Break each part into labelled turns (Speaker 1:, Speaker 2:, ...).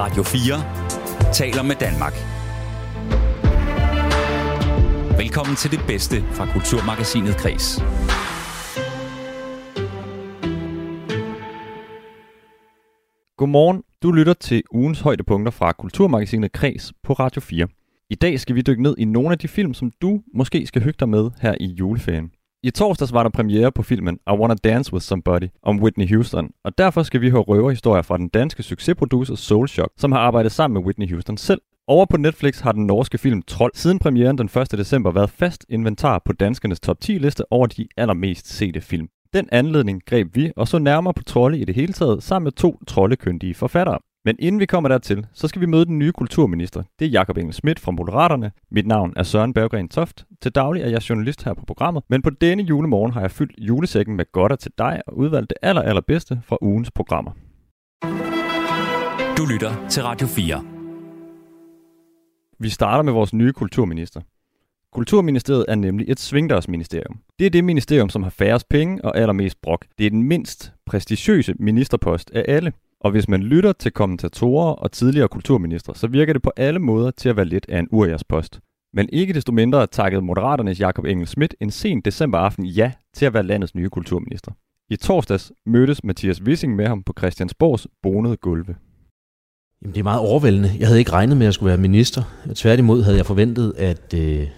Speaker 1: Radio 4 taler med Danmark. Velkommen til det bedste fra Kulturmagasinet Kres.
Speaker 2: Godmorgen. Du lytter til ugens højdepunkter fra Kulturmagasinet Kres på Radio 4. I dag skal vi dykke ned i nogle af de film, som du måske skal hygge dig med her i juleferien. I torsdags var der premiere på filmen I Wanna Dance With Somebody om Whitney Houston, og derfor skal vi høre røverhistorier fra den danske succesproducer Soulshock, som har arbejdet sammen med Whitney Houston selv. Over på Netflix har den norske film Troll siden premieren den 1. december været fast inventar på danskernes top 10 liste over de allermest sete film. Den anledning greb vi og så nærmere på trolde i det hele taget sammen med to troldekyndige forfattere. Men inden vi kommer dertil, så skal vi møde den nye kulturminister. Det er Jakob Engel Schmidt fra Moderaterne. Mit navn er Søren Berggren Toft. Til daglig er jeg journalist her på programmet, men på denne julemorgen har jeg fyldt julesækken med godter til dig og udvalgt det aller, allerbedste fra ugens programmer.
Speaker 1: Du lytter til Radio 4.
Speaker 2: Vi starter med vores nye kulturminister. Kulturministeriet er nemlig et svingdørsministerium. Det er det ministerium, som har færrest penge og allermest brok. Det er den mindst prestigiøse ministerpost af alle. Og hvis man lytter til kommentatorer og tidligere kulturminister, så virker det på alle måder til at være lidt af en urjærspost. Men ikke desto mindre takkede Moderaternes Jakob Engel Schmidt en sen decemberaften ja til at være landets nye kulturminister. I torsdags mødtes Mathias Wissing med ham på Christiansborgs bonede gulve.
Speaker 3: Jamen, det er meget overvældende. Jeg havde ikke regnet med, at jeg skulle være minister. Tværtimod havde jeg forventet, at øh,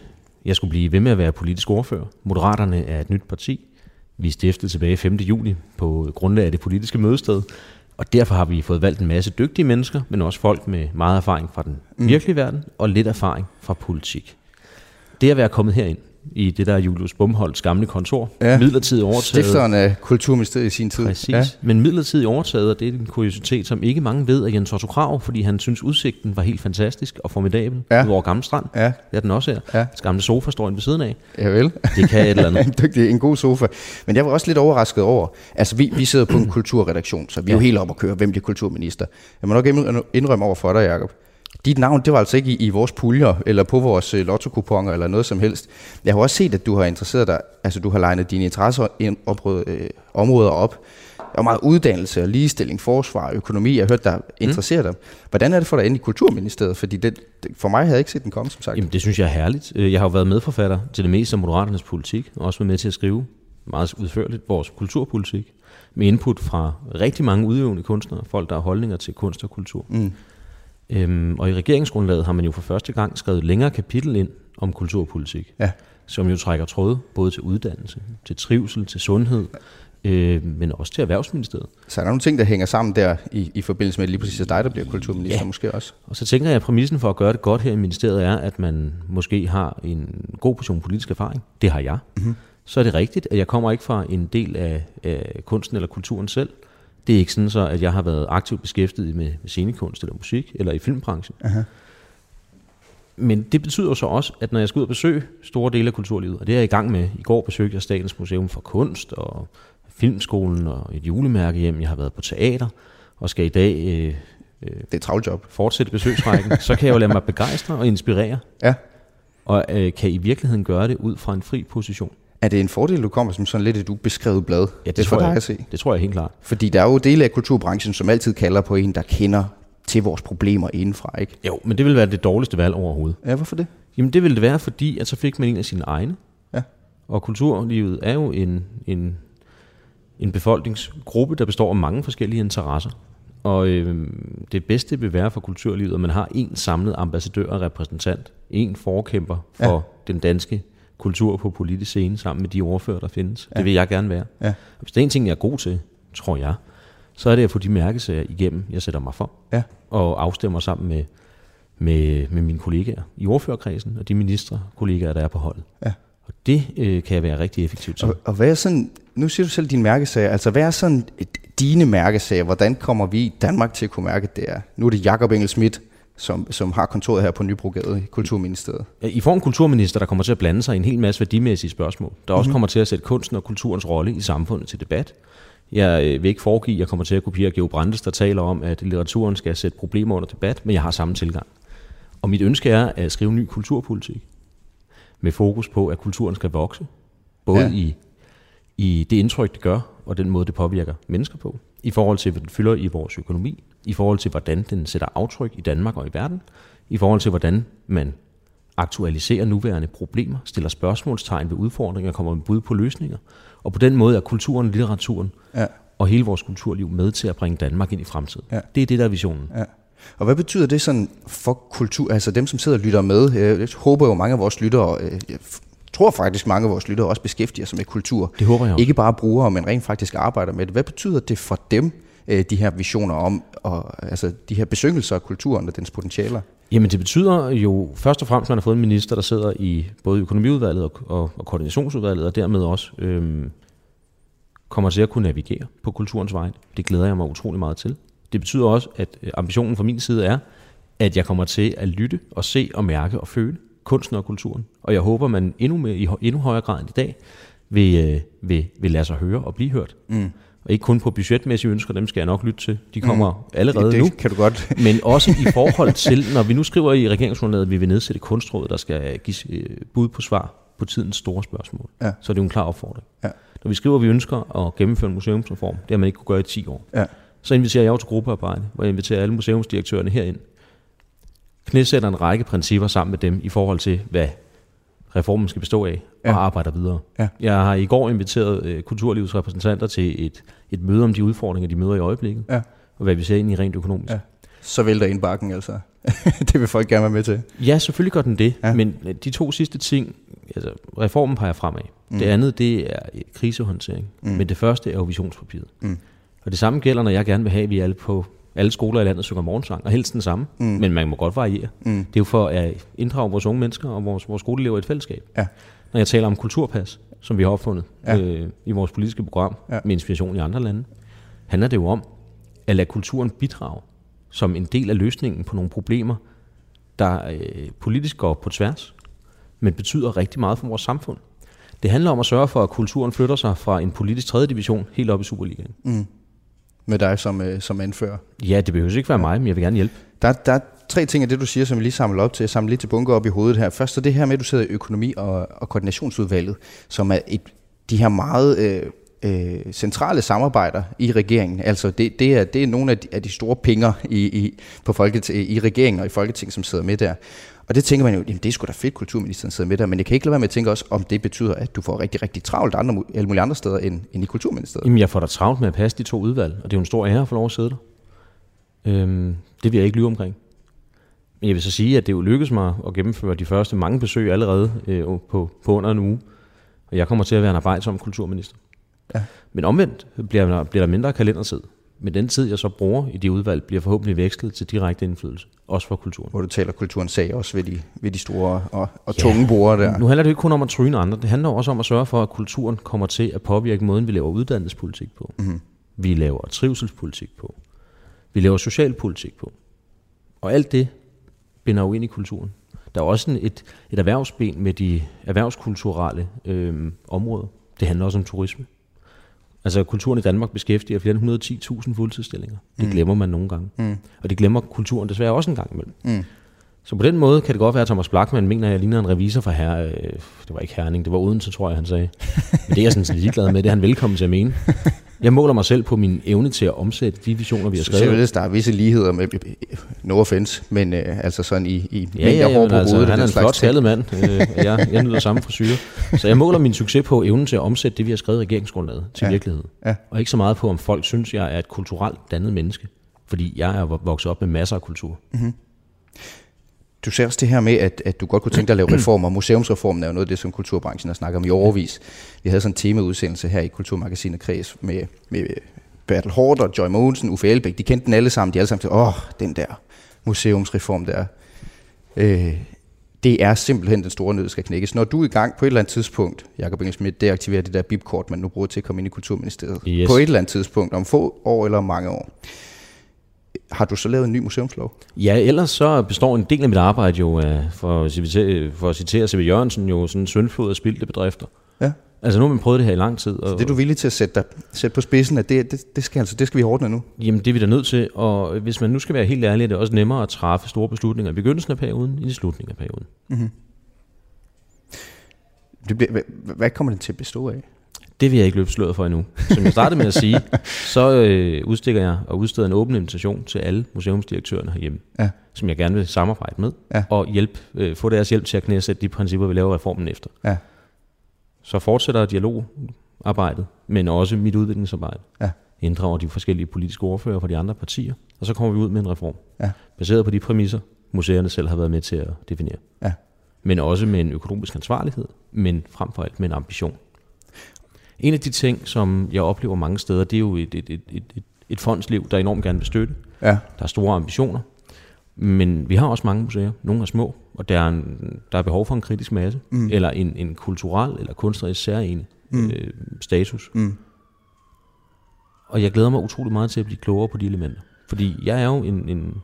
Speaker 3: jeg skulle blive ved med at være politisk ordfører. Moderaterne er et nyt parti. Vi stiftede stiftet tilbage 5. juli på grundlag af det politiske mødested. Og derfor har vi fået valgt en masse dygtige mennesker, men også folk med meget erfaring fra den mm. virkelige verden og lidt erfaring fra politik. Det at være kommet herind, i det der Julius Bumholds gamle kontor.
Speaker 4: Ja.
Speaker 3: Midlertidigt overtaget.
Speaker 4: Stifteren af Kulturministeriet i sin tid.
Speaker 3: Præcis. Ja. Men midlertidigt overtaget, og det er en kuriositet, som ikke mange ved, af Jens Otto Krav, fordi han synes, udsigten var helt fantastisk og formidabel ja. over Gamle Strand.
Speaker 4: Ja.
Speaker 3: Det er den også her. Ja. Gamle sofa står ved siden af.
Speaker 4: Ja vel.
Speaker 3: Det kan et eller andet.
Speaker 4: Dygtig, en god sofa. Men jeg var også lidt overrasket over, altså vi, vi sidder på en kulturredaktion, så vi er jo helt op at køre, hvem bliver kulturminister. Jeg må nok indrømme over for dig, Jacob. Dit navn, det var altså ikke i, i vores puljer, eller på vores uh, lottokuponer, eller noget som helst. Jeg har også set, at du har interesseret dig, altså du har legnet dine interesseområder øh, områder op. Og meget uddannelse og ligestilling, forsvar, økonomi. Jeg har hørt dig interessere mm. dig. Hvordan er det for dig ind i Kulturministeriet? Fordi det, for mig havde jeg ikke set den komme, som sagt.
Speaker 3: Jamen, det synes jeg er herligt. Øh, jeg har jo været medforfatter til det meste af Moderaternes politik, og også været med til at skrive meget udførligt vores kulturpolitik, med input fra rigtig mange udøvende kunstnere, folk, der har holdninger til kunst og kultur. Mm. Øhm, og i regeringsgrundlaget har man jo for første gang skrevet længere kapitel ind om kulturpolitik, ja. som jo trækker tråde både til uddannelse, til trivsel, til sundhed, øh, men også til Erhvervsministeriet.
Speaker 4: Så er der nogle ting, der hænger sammen der i, i forbindelse med lige præcis dig, der bliver kulturminister ja. måske også?
Speaker 3: Og så tænker jeg, at præmissen for at gøre det godt her i ministeriet er, at man måske har en god portion politisk erfaring. Det har jeg. Mm-hmm. Så er det rigtigt, at jeg kommer ikke fra en del af, af kunsten eller kulturen selv, det er ikke sådan så, at jeg har været aktivt beskæftiget med, scenekunst eller musik, eller i filmbranchen. Aha. Men det betyder så også, at når jeg skal ud og besøge store dele af kulturlivet, og det er jeg i gang med, i går besøgte jeg Statens Museum for Kunst og Filmskolen og et julemærke hjem, jeg har været på teater, og skal i dag øh,
Speaker 4: øh, det er travlt job.
Speaker 3: fortsætte besøgsrækken, så kan jeg jo lade mig begejstre og inspirere. Ja. Og øh, kan i virkeligheden gøre det ud fra en fri position.
Speaker 4: Er det en fordel, du kommer som sådan lidt et ubeskrevet blad?
Speaker 3: Ja, det, det tror jeg, at se. det tror jeg helt klart.
Speaker 4: Fordi der er jo dele af kulturbranchen, som altid kalder på en, der kender til vores problemer indenfra, ikke?
Speaker 3: Jo, men det vil være det dårligste valg overhovedet.
Speaker 4: Ja, hvorfor det?
Speaker 3: Jamen det vil det være, fordi at så fik man en af sine egne. Ja. Og kulturlivet er jo en, en, en befolkningsgruppe, der består af mange forskellige interesser. Og øh, det bedste vil være for kulturlivet, at man har en samlet ambassadør og repræsentant. En forkæmper for ja. den danske kultur på politisk scene sammen med de ordfører, der findes. Ja. Det vil jeg gerne være. Ja. Hvis det er en ting, jeg er god til, tror jeg, så er det at få de mærkesager igennem, jeg sætter mig for. Ja. Og afstemmer sammen med, med, med mine kollegaer i ordførerkredsen og de ministre kollegaer, der er på holdet. Ja. Og det øh, kan jeg være rigtig effektivt til.
Speaker 4: Og, og hvad er sådan, nu siger du selv dine mærkesager, altså hvad er sådan dine mærkesager? Hvordan kommer vi i Danmark til at kunne mærke det er? Nu er det Jakob Engel Schmidt, som, som har kontoret her på Nybrogade i Kulturministeriet.
Speaker 3: I får en kulturminister, der kommer til at blande sig i en hel masse værdimæssige spørgsmål, der også mm-hmm. kommer til at sætte kunsten og kulturens rolle i samfundet til debat. Jeg øh, vil ikke foregive, at jeg kommer til at kopiere Geo Brandes, der taler om, at litteraturen skal sætte problemer under debat, men jeg har samme tilgang. Og mit ønske er at skrive ny kulturpolitik med fokus på, at kulturen skal vokse, både ja. i, i det indtryk, det gør, og den måde, det påvirker mennesker på, i forhold til, hvad den fylder i vores økonomi, i forhold til, hvordan den sætter aftryk i Danmark og i verden, i forhold til, hvordan man aktualiserer nuværende problemer, stiller spørgsmålstegn ved udfordringer, kommer med bud på løsninger. Og på den måde er kulturen, litteraturen ja. og hele vores kulturliv med til at bringe Danmark ind i fremtiden. Ja. Det er det, der er visionen. Ja.
Speaker 4: Og hvad betyder det sådan for kultur, altså dem, som sidder og lytter med? Jeg håber jo, mange af vores lyttere, øh, tror faktisk, mange af vores lyttere også beskæftiger sig med kultur.
Speaker 3: Det håber jeg også.
Speaker 4: Ikke bare bruger, men rent faktisk arbejder med det. Hvad betyder det for dem, øh, de her visioner om, og, altså de her besyngelser af kulturen og dens potentialer?
Speaker 3: Jamen det betyder jo først og fremmest, at man har fået en minister, der sidder i både økonomiudvalget og, og, og koordinationsudvalget, og dermed også øhm, kommer til at kunne navigere på kulturens vej. Det glæder jeg mig utrolig meget til. Det betyder også, at øh, ambitionen fra min side er, at jeg kommer til at lytte og se og mærke og føle kunsten og kulturen. Og jeg håber, man endnu, mere, i endnu højere grad end i dag vil, øh, vil, vil lade sig høre og blive hørt. Mm. Og ikke kun på budgetmæssige ønsker, dem skal jeg nok lytte til. De kommer mm. allerede
Speaker 4: det
Speaker 3: nu.
Speaker 4: kan du godt.
Speaker 3: men også i forhold til, når vi nu skriver i regeringsgrundlaget, at vi vil nedsætte kunstrådet, der skal give øh, bud på svar på tidens store spørgsmål. Ja. Så er det jo en klar opfordring. Ja. Når vi skriver, at vi ønsker at gennemføre en museumsreform, det har man ikke kunne gøre i 10 år. Ja. Så inviterer jeg jo til gruppearbejde, hvor jeg inviterer alle museumsdirektørerne herind. Knæsætter en række principper sammen med dem i forhold til, hvad reformen skal bestå af, og ja. arbejder videre. Ja. Jeg har i går inviteret øh, kulturlivets repræsentanter til et, et møde om de udfordringer, de møder i øjeblikket, ja. og hvad vi ser ind i rent økonomisk. Ja.
Speaker 4: Så vælter ind bakken altså. det vil folk gerne være med til.
Speaker 3: Ja, selvfølgelig gør den det, ja. men øh, de to sidste ting, altså reformen peger fremad. Mm. Det andet, det er krisehåndtering, mm. men det første er jo visionspapiret. Mm. Og det samme gælder, når jeg gerne vil have, at vi alle på alle skoler i landet synger morgensang, og helst den samme, mm. men man må godt variere. Mm. Det er jo for at inddrage vores unge mennesker og vores, vores skoleelever i et fællesskab. Ja. Når jeg taler om kulturpas, som vi har opfundet ja. øh, i vores politiske program, ja. med inspiration i andre lande, handler det jo om at lade kulturen bidrage som en del af løsningen på nogle problemer, der øh, politisk går på tværs, men betyder rigtig meget for vores samfund. Det handler om at sørge for, at kulturen flytter sig fra en politisk tredje division helt op i Superligaen. Mm
Speaker 4: med dig som, øh, som anfører.
Speaker 3: Ja, det behøver ikke være mig, men jeg vil gerne hjælpe.
Speaker 4: Der, der er tre ting af det, du siger, som vi lige samler op til. Jeg samler lidt til bunker op i hovedet her. Først er det her med, at du sidder i økonomi- og, og koordinationsudvalget, som er et, de her meget øh, øh, centrale samarbejder i regeringen. Altså det, det, er, det er nogle af de, af de store pinger i, i, på folket, i regeringen og i Folketinget, som sidder med der. Og det tænker man jo, jamen det er sgu da fedt, kulturministeren sidder med der, men jeg kan ikke lade være med at tænke også, om det betyder, at du får rigtig, rigtig travlt andre, alle mulige andre steder end, end i kulturministeriet.
Speaker 3: Jamen jeg får da travlt med at passe de to udvalg, og det er jo en stor ære at få lov at sidde der. Øhm, det vil jeg ikke lyve omkring. Men jeg vil så sige, at det jo lykkedes mig at gennemføre de første mange besøg allerede øh, på, på under en uge. Og jeg kommer til at være en arbejdsom kulturminister. Ja. Men omvendt bliver, bliver der mindre kalendertid. Men den tid, jeg så bruger i de udvalg, bliver forhåbentlig vekslet til direkte indflydelse, også for kulturen.
Speaker 4: Hvor du taler kulturens sag også ved de, ved de store og, og ja. tunge bruger der.
Speaker 3: Nu handler det ikke kun om at tryne andre, det handler også om at sørge for, at kulturen kommer til at påvirke måden, vi laver uddannelsespolitik på. Mm-hmm. Vi laver trivselspolitik på. Vi laver socialpolitik på. Og alt det binder jo ind i kulturen. Der er også et, et erhvervsben med de erhvervskulturelle øh, områder. Det handler også om turisme. Altså kulturen i Danmark beskæftiger flere end 110.000 fuldtidsstillinger. Det mm. glemmer man nogle gange. Mm. Og det glemmer kulturen desværre også en gang imellem. Mm. Så på den måde kan det godt være, at Thomas Blackman mener, at jeg ligner en revisor fra her. Øh, det var ikke Herning, det var Odense, tror jeg, han sagde. Men det er jeg sådan set ligeglad med, det er han velkommen til at mene. Jeg måler mig selv på min evne til at omsætte de visioner, vi har skrevet.
Speaker 4: Så der er visse ligheder med, no offense, men øh, altså sådan i, i
Speaker 3: ja, ja, ja, på altså, hovedet. Han er en flot skaldet mand. Øh, jeg, jeg nyder samme frisyr. Så jeg måler min succes på evnen til at omsætte det, vi har skrevet i regeringsgrundlaget til ja. virkelighed. Ja. Og ikke så meget på, om folk synes, jeg er et kulturelt dannet menneske. Fordi jeg er vokset op med masser af kultur. Mm-hmm.
Speaker 4: Du ser også det her med, at, at du godt kunne tænke dig at lave reformer. Museumsreformen er jo noget af det, som kulturbranchen har snakket om i overvis. Vi havde sådan en temaudsendelse her i Kulturmagasinet Kreds med, med Bertel Hård og Joy Mogensen, Uffe Elbæk. De kendte den alle sammen. De alle sammen til, åh, den der museumsreform der. Øh, det er simpelthen den store nød, der skal knækkes. Når du er i gang på et eller andet tidspunkt, Jacob Inge Schmidt, deaktiverer det der bipkort, man nu bruger til at komme ind i Kulturministeriet. Yes. På et eller andet tidspunkt, om få år eller mange år har du så lavet en ny museumslov?
Speaker 3: Ja, ellers så består en del af mit arbejde jo af, for, at citere, for at citere C.V. Jørgensen, jo sådan en søndflod af spildte bedrifter. Ja. Altså nu har man prøvet det her i lang tid.
Speaker 4: Og, så det er du villig til at sætte, dig, sætte på spidsen, at det, det, det, skal, altså, det skal vi ordne nu?
Speaker 3: Jamen det er vi da nødt til, og hvis man nu skal være helt ærlig, er det også nemmere at træffe store beslutninger i begyndelsen af perioden, end i slutningen af perioden. Mm-hmm.
Speaker 4: Det bliver, hvad, hvad kommer det til at bestå af?
Speaker 3: Det vil jeg ikke løbe sløret for endnu. Som jeg startede med at sige, så øh, udstikker jeg og udsteder en åben invitation til alle museumsdirektørerne herhjemme, ja. som jeg gerne vil samarbejde med, ja. og hjælp, øh, få deres hjælp til at knæsætte de principper, vi laver reformen efter. Ja. Så fortsætter dialogarbejdet, men også mit udviklingsarbejde. Ja. Inddrager de forskellige politiske ordfører fra de andre partier, og så kommer vi ud med en reform, ja. baseret på de præmisser, museerne selv har været med til at definere. Ja. Men også med en økonomisk ansvarlighed, men frem for alt med en ambition. En af de ting, som jeg oplever mange steder, det er jo et, et, et, et, et fondsliv, der enormt gerne vil støtte. Ja. Der er store ambitioner. Men vi har også mange museer. Nogle er små, og der er, en, der er behov for en kritisk masse, mm. eller en, en kulturel eller kunstnerisk særlig mm. øh, status. Mm. Og jeg glæder mig utrolig meget til at blive klogere på de elementer. Fordi jeg er jo en, en,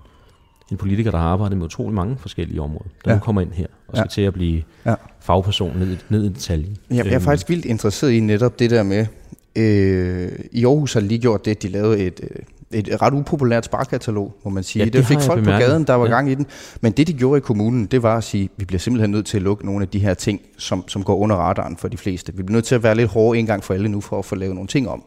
Speaker 3: en politiker, der har arbejdet med utrolig mange forskellige områder, der ja. nu kommer ind her og skal ja. til at blive ja. fagperson ned, ned i detaljen.
Speaker 4: Jeg, jeg er øhm. faktisk vildt interesseret i netop det der med, øh, i Aarhus har de lige gjort det, de lavede et, øh, et ret upopulært sparkatalog, må man sige. Ja, det, det fik folk på gaden, der var ja. gang i den. Men det, de gjorde i kommunen, det var at sige, vi bliver simpelthen nødt til at lukke nogle af de her ting, som, som går under radaren for de fleste. Vi bliver nødt til at være lidt hårde en gang for alle nu, for at få lavet nogle ting om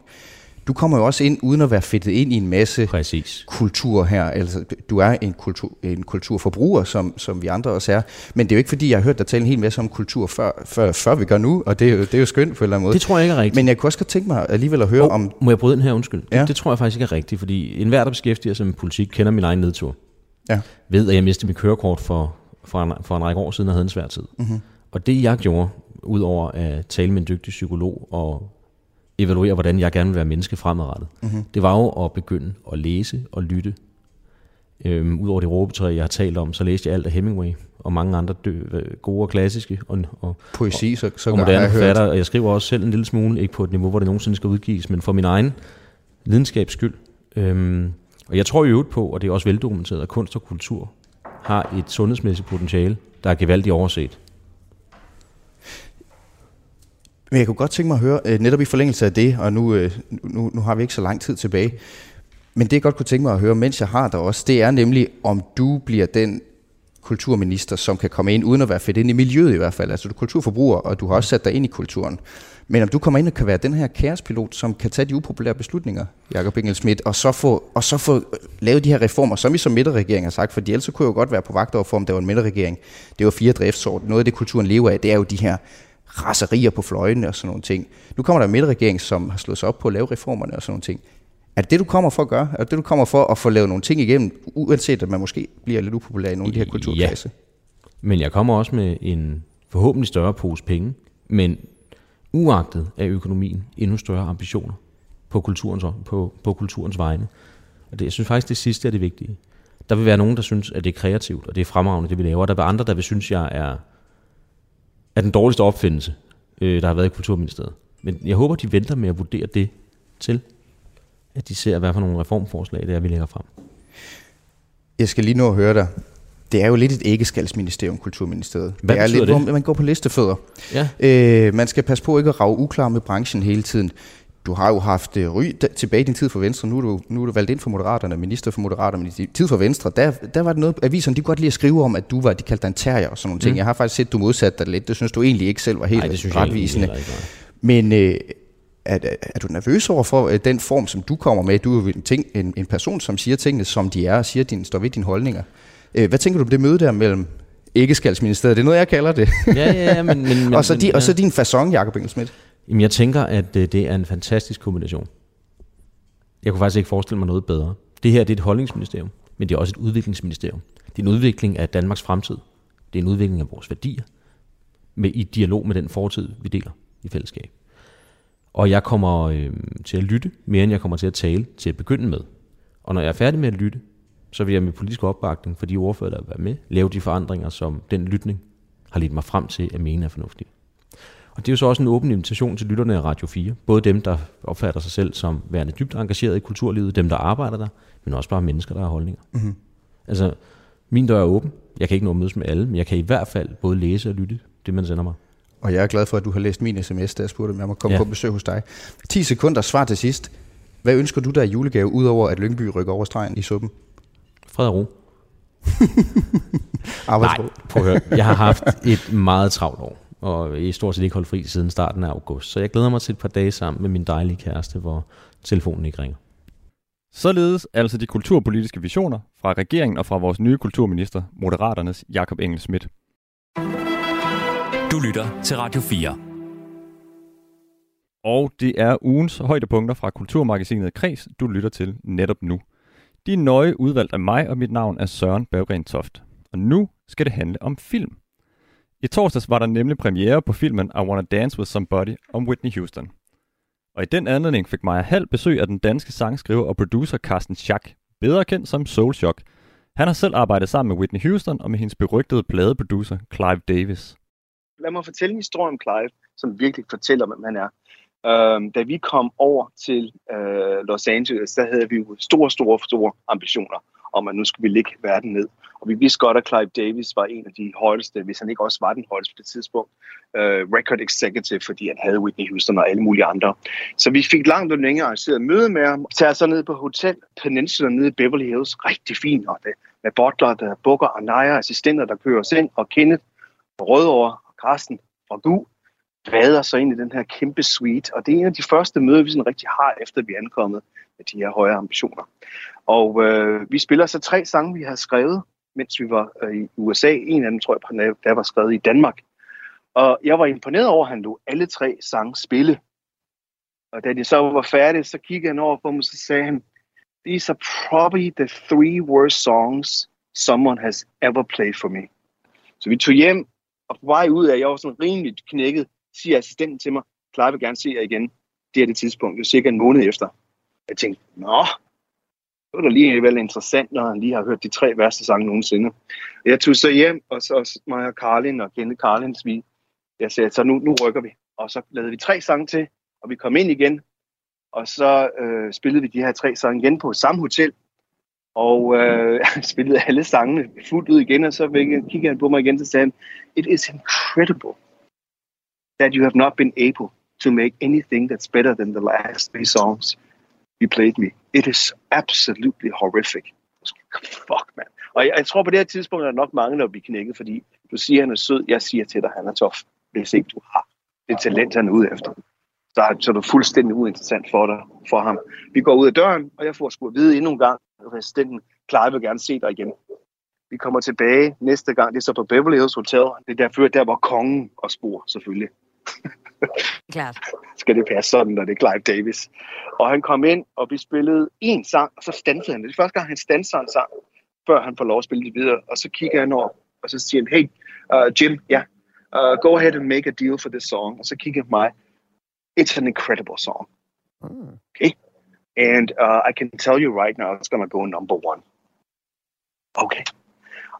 Speaker 4: du kommer jo også ind uden at være fedtet ind i en masse
Speaker 3: Præcis.
Speaker 4: kultur her. Altså, du er en, kultur, en kulturforbruger, som, som vi andre også er. Men det er jo ikke fordi, jeg har hørt dig tale en hel masse om kultur, før, før, før vi gør nu, og det er, jo, det er jo skønt på en eller anden måde.
Speaker 3: Det tror jeg ikke er rigtigt.
Speaker 4: Men jeg kunne også godt tænke mig alligevel at høre oh, om...
Speaker 3: Må jeg bryde den her undskyld? Ja. Det, det tror jeg faktisk ikke er rigtigt, fordi enhver, der beskæftiger sig med politik, kender min egen nedtur. Ja. Ved, at jeg mistede mit kørekort for, for, en, for en række år siden og havde en svær tid. Mm-hmm. Og det jeg gjorde, udover at tale med en dygtig psykolog og evaluere, hvordan jeg gerne vil være menneske fremadrettet. Mm-hmm. Det var jo at begynde at læse og lytte. Øhm, Udover det råbetræ, jeg har talt om, så læste jeg alt af Hemingway og mange andre dø, øh, gode og klassiske og, og,
Speaker 4: Poesi, så, så
Speaker 3: og moderne jeg forfatter. Og jeg skriver også selv en lille smule, ikke på et niveau, hvor det nogensinde skal udgives, men for min egen lidenskabs skyld. Øhm, og jeg tror i øvrigt på, og det er også veldokumenteret, at kunst og kultur har et sundhedsmæssigt potentiale, der er gevaldigt overset.
Speaker 4: Men jeg kunne godt tænke mig at høre, øh, netop i forlængelse af det, og nu, øh, nu, nu har vi ikke så lang tid tilbage, men det jeg godt kunne tænke mig at høre, mens jeg har dig også, det er nemlig, om du bliver den kulturminister, som kan komme ind, uden at være fedt ind i miljøet i hvert fald. Altså du er kulturforbruger, og du har også sat dig ind i kulturen. Men om du kommer ind og kan være den her kaospilot, som kan tage de upopulære beslutninger, Jakob Schmidt, og så få, og så få lavet de her reformer, som I som midterregering har sagt, for ellers kunne jeg jo godt være på vagt over for, om der var en midterregering. Det var fire driftsår. Noget af det, kulturen lever af, det er jo de her raserier på fløjene og sådan nogle ting. Nu kommer der en midterregering, som har slået sig op på at lave reformerne og sådan nogle ting. Er det det, du kommer for at gøre? Er det det, du kommer for at få lavet nogle ting igennem, uanset at man måske bliver lidt upopulær i nogle af de her kulturklasser?
Speaker 3: Ja. Men jeg kommer også med en forhåbentlig større pose penge, men uagtet af økonomien endnu større ambitioner på kulturens, på, på kulturens vegne. Og det, jeg synes faktisk, det sidste er det vigtige. Der vil være nogen, der synes, at det er kreativt, og det er fremragende, det vi laver. Der vil andre, der vil synes, jeg er er den dårligste opfindelse, øh, der har været i Kulturministeriet. Men jeg håber, de venter med at vurdere det til, at de ser, hvad for nogle reformforslag det er, vi lægger frem.
Speaker 4: Jeg skal lige nå at høre dig. Det er jo lidt et æggeskaldsministerium, Kulturministeriet.
Speaker 3: Hvad
Speaker 4: det er lidt,
Speaker 3: det?
Speaker 4: hvor man går på listefødder. Ja. Øh, man skal passe på ikke at rave uklar med branchen hele tiden du har jo haft uh, ry tilbage i din tid for Venstre, nu er, du, nu er du valgt ind for Moderaterne, minister for Moderaterne, men i din tid for Venstre, der, der var det noget, aviserne de godt lide at skrive om, at du var, de kaldte dig en terrier og sådan nogle ting. Mm. Jeg har faktisk set, du modsatte dig lidt, det synes du egentlig ikke selv var helt det synes retvisende. Jeg ikke, men uh, er, er du nervøs over for uh, den form, som du kommer med? Du er jo en, ting, en, en person, som siger tingene, som de er, og siger, din, står ved dine holdninger. Uh, hvad tænker du om det møde der mellem ikke-skaldsministeriet? Det er noget, jeg kalder det.
Speaker 3: Ja, ja, men... men, men
Speaker 4: og, så de, og så din façon, Jacob Engelsmidt.
Speaker 3: Jamen, jeg tænker, at øh, det er en fantastisk kombination. Jeg kunne faktisk ikke forestille mig noget bedre. Det her det er et holdningsministerium, men det er også et udviklingsministerium. Det er en udvikling af Danmarks fremtid. Det er en udvikling af vores værdier, med, i dialog med den fortid, vi deler i fællesskab. Og jeg kommer øh, til at lytte mere, end jeg kommer til at tale til at begynde med. Og når jeg er færdig med at lytte, så vil jeg med politisk opbakning for de ordfører, der vil være med, lave de forandringer, som den lytning har ledt mig frem til at mene er fornuftige. Og det er jo så også en åben invitation til lytterne af Radio 4. Både dem, der opfatter sig selv som værende dybt engageret i kulturlivet, dem, der arbejder der, men også bare mennesker, der har holdninger. Mm-hmm. Altså, min dør er åben. Jeg kan ikke nå at mødes med alle, men jeg kan i hvert fald både læse og lytte det, man sender mig.
Speaker 4: Og jeg er glad for, at du har læst min sms, da jeg spurgte, om jeg må komme ja. på besøg hos dig. 10 sekunder svar til sidst. Hvad ønsker du der i julegave, udover at Lyngby rykker over stregen i suppen?
Speaker 3: Fred og ro. Nej, prøv at høre. Jeg har haft et meget travlt år og i stort set ikke holdt fri siden starten af august. Så jeg glæder mig til et par dage sammen med min dejlige kæreste, hvor telefonen ikke ringer.
Speaker 2: Således altså de kulturpolitiske visioner fra regeringen og fra vores nye kulturminister, Moderaternes Jakob Engel Schmidt.
Speaker 1: Du lytter til Radio 4.
Speaker 2: Og det er ugens højdepunkter fra Kulturmagasinet Kreds, du lytter til netop nu. De er nøje udvalgt af mig, og mit navn er Søren Berggren Toft. Og nu skal det handle om film. I torsdags var der nemlig premiere på filmen I Wanna Dance With Somebody om Whitney Houston. Og i den anledning fik Maja Hall besøg af den danske sangskriver og producer Carsten Schack, bedre kendt som Soul Shock. Han har selv arbejdet sammen med Whitney Houston og med hendes berygtede pladeproducer Clive Davis.
Speaker 5: Lad mig fortælle en historie om Clive, som virkelig fortæller, hvem han er. Øhm, da vi kom over til øh, Los Angeles, der havde vi jo store, store, store ambitioner om, at nu skulle vi ligge verden ned. Og vi vidste godt, at Clive Davis var en af de højeste, hvis han ikke også var den højeste på det tidspunkt, uh, record executive, fordi han havde Whitney Houston og alle mulige andre. Så vi fik langt og længere arrangeret møde med ham, tager så ned på Hotel Peninsula nede i Beverly Hills. Rigtig fint, og det, med butler, der bukker og nejer, assistenter, der kører os ind, og Kenneth og Rødovre og Carsten og GU vader så ind i den her kæmpe suite, og det er en af de første møder, vi sådan rigtig har, efter vi er ankommet de her høje ambitioner. Og øh, vi spiller så tre sange, vi har skrevet, mens vi var øh, i USA. En af dem, tror jeg, der var skrevet i Danmark. Og jeg var imponeret over, at han lå alle tre sange spille. Og da de så var færdige, så kiggede han over på mig, og så sagde han, These are probably the three worst songs someone has ever played for me. Så vi tog hjem, og på vej ud af, jeg var sådan rimelig knækket, siger assistenten til mig, Clara vil gerne se jer igen. Det er det tidspunkt, det er cirka en måned efter. Jeg tænkte, nå, det var da lige vel interessant, når han lige har hørt de tre værste sange nogensinde. Jeg tog så hjem, og så mig og Karlin og Kenneth Karlins, vi, jeg sagde, så nu, nu rykker vi. Og så lavede vi tre sange til, og vi kom ind igen, og så øh, spillede vi de her tre sange igen på samme hotel, og øh, spillede alle sangene fuldt ud igen, og så kiggede han på mig igen, og sagde han, it is incredible that you have not been able to make anything that's better than the last three songs you played me. It is absolutely horrific. Fuck, man. Og jeg, jeg tror på det her tidspunkt, er der nok mange, der bliver knækket, fordi du siger, han er sød, jeg siger til dig, han er tof. Hvis ikke du har det talent, han er ude efter. Så er, så er det fuldstændig uinteressant for dig, for ham. Vi går ud af døren, og jeg får sgu at vide endnu en gang, at assistenten Clyde vil gerne se dig igen. Vi kommer tilbage næste gang, det er så på Beverly Hills Hotel. Det er derfor, der var kongen og spor, selvfølgelig.
Speaker 6: Klart.
Speaker 5: Skal det passe sådan, når det er Clive Davis. Og han kom ind, og vi spillede en sang, og så stansede han. Det er første gang, han stanser en sang, før han får lov at spille det videre. Og så kigger han over, og så siger han, hey, uh, Jim, ja, yeah, uh, go ahead and make a deal for this song. Og så kigger han mig, it's an incredible song. Mm. Okay? And uh, I can tell you right now, it's gonna go number one. Okay.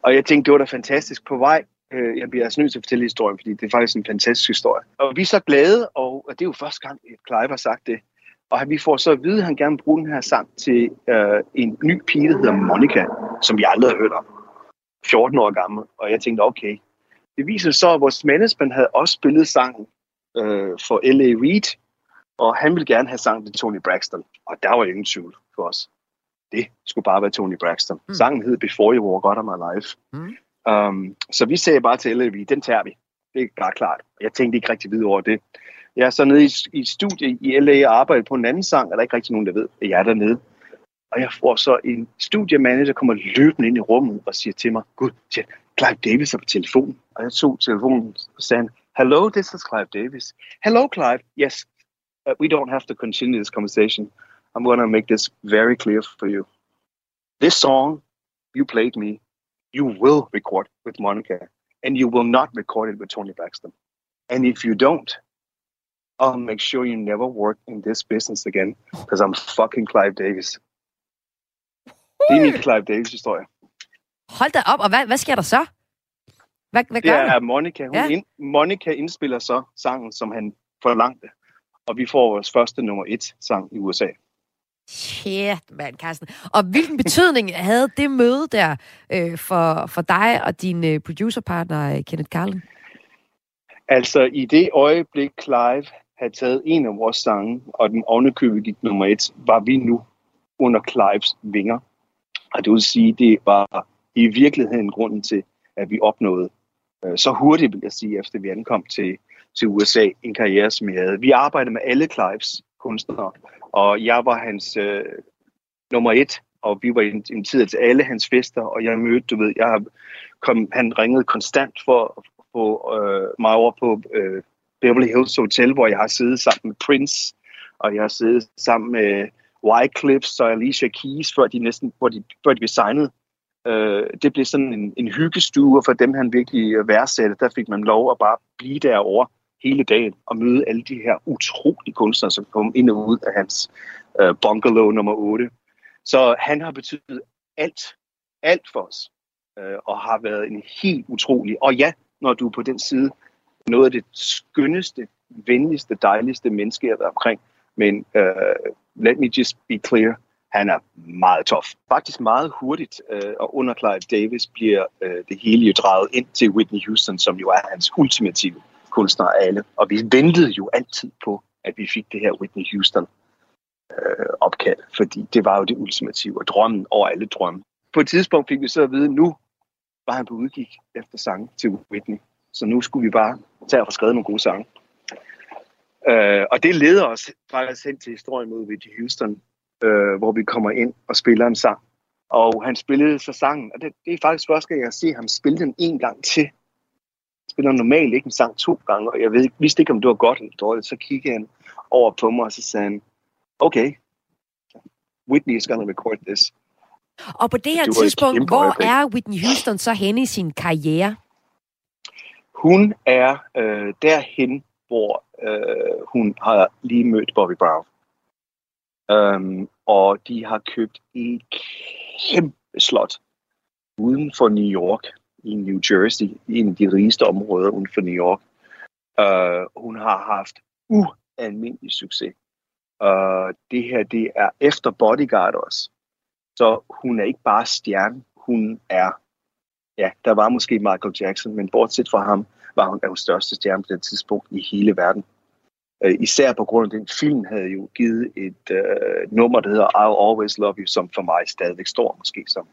Speaker 5: Og jeg tænkte, det var da fantastisk. På vej Øh, jeg bliver altså nødt til at fortælle historien, fordi det er faktisk en fantastisk historie. Og vi er så glade, og det er jo første gang, at Clive har sagt det. Og vi får så at vide, at han gerne vil bruge den her sang til øh, en ny pige, der hedder Monica, som vi aldrig har hørt om. 14 år gammel. Og jeg tænkte, okay. Det viser så, at vores management havde også spillet sangen øh, for L.A. Reid, og han ville gerne have sang til Tony Braxton. Og der var ingen tvivl for os. Det skulle bare være Tony Braxton. Mm. Sangen hed Before You Walk Out of My Life. Mm. Um, så vi sagde bare til LAV, den tager vi. Det er bare klart. Jeg tænkte ikke rigtig videre over det. Jeg er så nede i, i et studie i LA og arbejder på en anden sang, og der er ikke rigtig nogen, der ved, at jeg er dernede. Og jeg får så en studiemanager, der kommer løbende ind i rummet og siger til mig, Gud, siger, Clive Davis er på telefonen. Og jeg tog telefonen og sagde, Hello, this is Clive Davis. Hello, Clive. Yes, uh, we don't have to continue this conversation. I'm going to make this very clear for you. This song, you played me, you will record with Monica and you will not record it with Tony Braxton. And if you don't, I'll make sure you never work in this business again because I'm fucking Clive Davis. Det er min Clive Davis-historie.
Speaker 6: Hold da op, og hvad, hvad sker der så? Hvad, hvad gør
Speaker 5: det er, Monica, hun ja. ind, Monica indspiller så sangen, som han forlangte. Og vi får vores første nummer et sang i USA.
Speaker 6: Shit, mand, Carsten. Og hvilken betydning havde det møde der øh, for, for dig og din øh, producerpartner, øh, Kenneth Carlin?
Speaker 5: Altså, i det øjeblik, Clive havde taget en af vores sange, og den ovenikøbet gik nummer et, var vi nu under Clives vinger. Og det vil sige, det var i virkeligheden grunden til, at vi opnåede øh, så hurtigt, vil jeg sige, efter vi ankom til, til USA, en karriere, som jeg havde. Vi arbejdede med alle Clives kunstner. og jeg var hans øh, nummer et, og vi var inviteret til alle hans fester, og jeg mødte, du ved, jeg kom, han ringede konstant for at få øh, mig over på øh, Beverly Hills Hotel, hvor jeg har siddet sammen med Prince, og jeg har siddet sammen med Wycliffe og Alicia Keys, før de næsten, hvor de, før de blev signet. Øh, det blev sådan en, en hyggestue, og for dem han virkelig værdsatte, der fik man lov at bare blive derovre hele dagen og møde alle de her utrolige kunstnere, som kom ind og ud af hans øh, bungalow nummer 8. Så han har betydet alt, alt for os, øh, og har været en helt utrolig. Og ja, når du er på den side, noget af det skønneste, venligste, dejligste menneske, jeg har været omkring. Men øh, let me just be clear, han er meget tof. Faktisk meget hurtigt, øh, og under Clive Davis bliver øh, det hele jo drejet ind til Whitney Houston, som jo er hans ultimative kunstnere alle. Og vi ventede jo altid på, at vi fik det her Whitney Houston øh, opkald, fordi det var jo det ultimative, og drømmen over alle drømme. På et tidspunkt fik vi så at vide, at nu var han på udkig efter sange til Whitney. Så nu skulle vi bare tage og få skrevet nogle gode sange. Øh, og det leder os faktisk hen til historien mod Whitney Houston, øh, hvor vi kommer ind og spiller en sang. Og han spillede så sangen, og det, det er faktisk første gang, jeg har set ham spille den en gang til. Spiller normalt ikke en sang to gange, og jeg ved, vidste ikke, om det var godt eller dårligt. Så kiggede han over på mig, og så sagde han, okay, Whitney is gonna record this.
Speaker 6: Og på det her det tidspunkt, hvor er Whitney Houston så henne i sin karriere?
Speaker 5: Hun er øh, derhen, hvor øh, hun har lige mødt Bobby Brown. Um, og de har købt et kæmpe slot uden for New York, i New Jersey, i en af de rigeste områder uden for New York. Uh, hun har haft ualmindelig succes. Uh, det her, det er efter Bodyguard også. Så hun er ikke bare stjerne, hun er, ja, der var måske Michael Jackson, men bortset fra ham, var hun den største stjerne på det tidspunkt i hele verden. Uh, især på grund af den film havde jo givet et uh, nummer, der hedder I'll Always Love You, som for mig stadigvæk står måske som,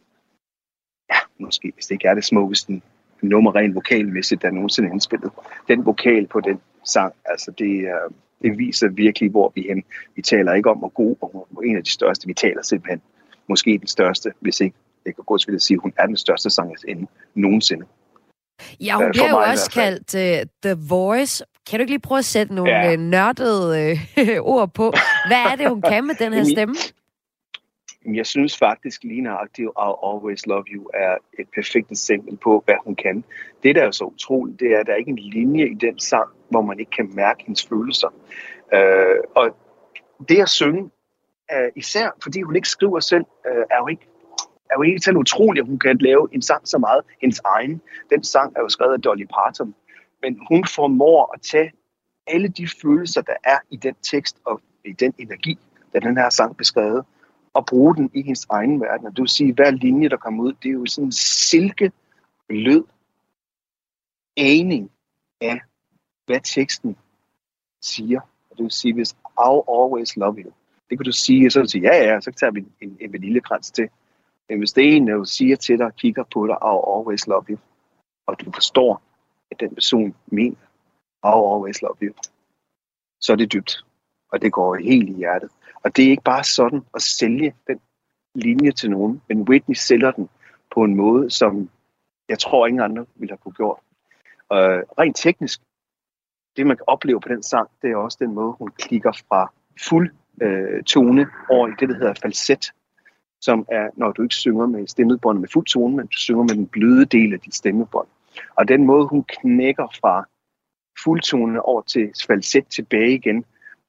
Speaker 5: måske hvis det ikke er det smukkeste nummer rent vokalmæssigt, der nogensinde er indspillet. Den vokal på den sang, altså det, uh, det viser virkelig, hvor vi er hen. Vi taler ikke om, hvor god og en af de største, vi taler simpelthen måske den største, hvis ikke jeg kan godt sige, at hun er den største sangerinde nogensinde.
Speaker 6: Ja, hun bliver jo også kaldt uh, The Voice. Kan du ikke lige prøve at sætte nogle ja. Øh, nørdede uh, ord på? Hvad er det, hun kan med den her stemme?
Speaker 5: Jeg synes faktisk, Lina Aktiv I'll Always Love You er et perfekt eksempel på, hvad hun kan. Det, der er så utroligt, det er, at der er ikke en linje i den sang, hvor man ikke kan mærke hendes følelser. Øh, og det at synge øh, især fordi hun ikke skriver selv, øh, er jo ikke er jo ikke sådan utroligt, at hun kan lave en sang så meget hendes egen. Den sang er jo skrevet af Dolly Parton. Men hun formår at tage alle de følelser, der er i den tekst og i den energi, der den her sang beskrevet, og bruge den i hendes egen verden. Og det vil sige, at hver linje, der kommer ud, det er jo sådan en silke, lød aning af, hvad teksten siger. Og det vil sige, hvis I'll always love you, det kan du sige, så kan du sige, ja, ja, så tager vi en, en vaniljekrans til. Men hvis det er en, der siger til dig, kigger på dig, I'll always love you, og du forstår, at den person mener, I'll always love you, så er det dybt. Og det går helt i hjertet. Og det er ikke bare sådan at sælge den linje til nogen, men Whitney sælger den på en måde, som jeg tror ingen andre ville have kunne gjort. Og rent teknisk, det man kan opleve på den sang, det er også den måde, hun klikker fra fuld øh, tone over i det, der hedder falset, som er, når du ikke synger med stemmebåndet med fuld tone, men du synger med den bløde del af dit stemmebånd. Og den måde, hun knækker fra fuldtone over til falset tilbage igen,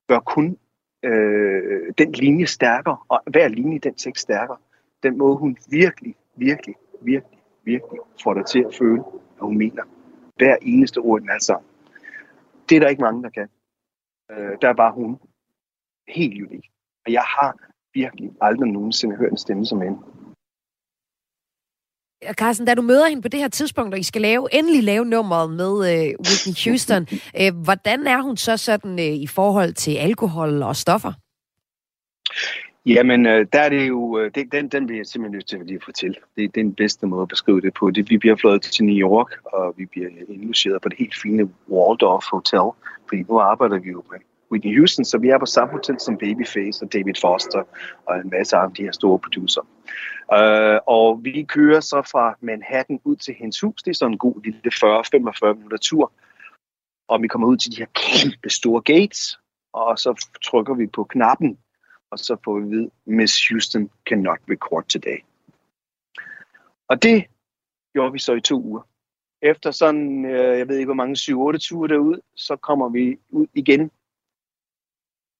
Speaker 5: gør kun øh, den linje stærkere, og hver linje i den tekst stærkere. Den måde, hun virkelig, virkelig, virkelig, virkelig får dig til at føle, hvad hun mener. Hver eneste ord i den er sammen. Det er der ikke mange, der kan. Øh, der er bare hun helt unik. Og jeg har virkelig aldrig nogensinde hørt en stemme som hende.
Speaker 6: Carsten, da du møder hende på det her tidspunkt, og I skal lave, endelig lave nummeret med øh, Whitney Houston, øh, hvordan er hun så sådan øh, i forhold til alkohol og stoffer?
Speaker 5: Jamen, øh, der er det jo, øh, det, den, den bliver jeg simpelthen nødt til at lige fortælle. Det, det er den bedste måde at beskrive det på. Det, vi bliver fløjet til New York, og vi bliver indlogeret på det helt fine Waldorf Hotel, fordi nu arbejder vi jo med Whitney Houston, så vi er på samme hotel som Babyface og David Foster og en masse af de her store producer. Uh, og vi kører så fra Manhattan ud til hendes hus. Det er sådan en god lille 40-45 minutter tur. Og vi kommer ud til de her kæmpe store gates, og så trykker vi på knappen, og så får vi at vide, Miss Houston cannot record today. Og det gjorde vi så i to uger. Efter sådan, øh, jeg ved ikke hvor mange, 7-8 ture derud, så kommer vi ud igen,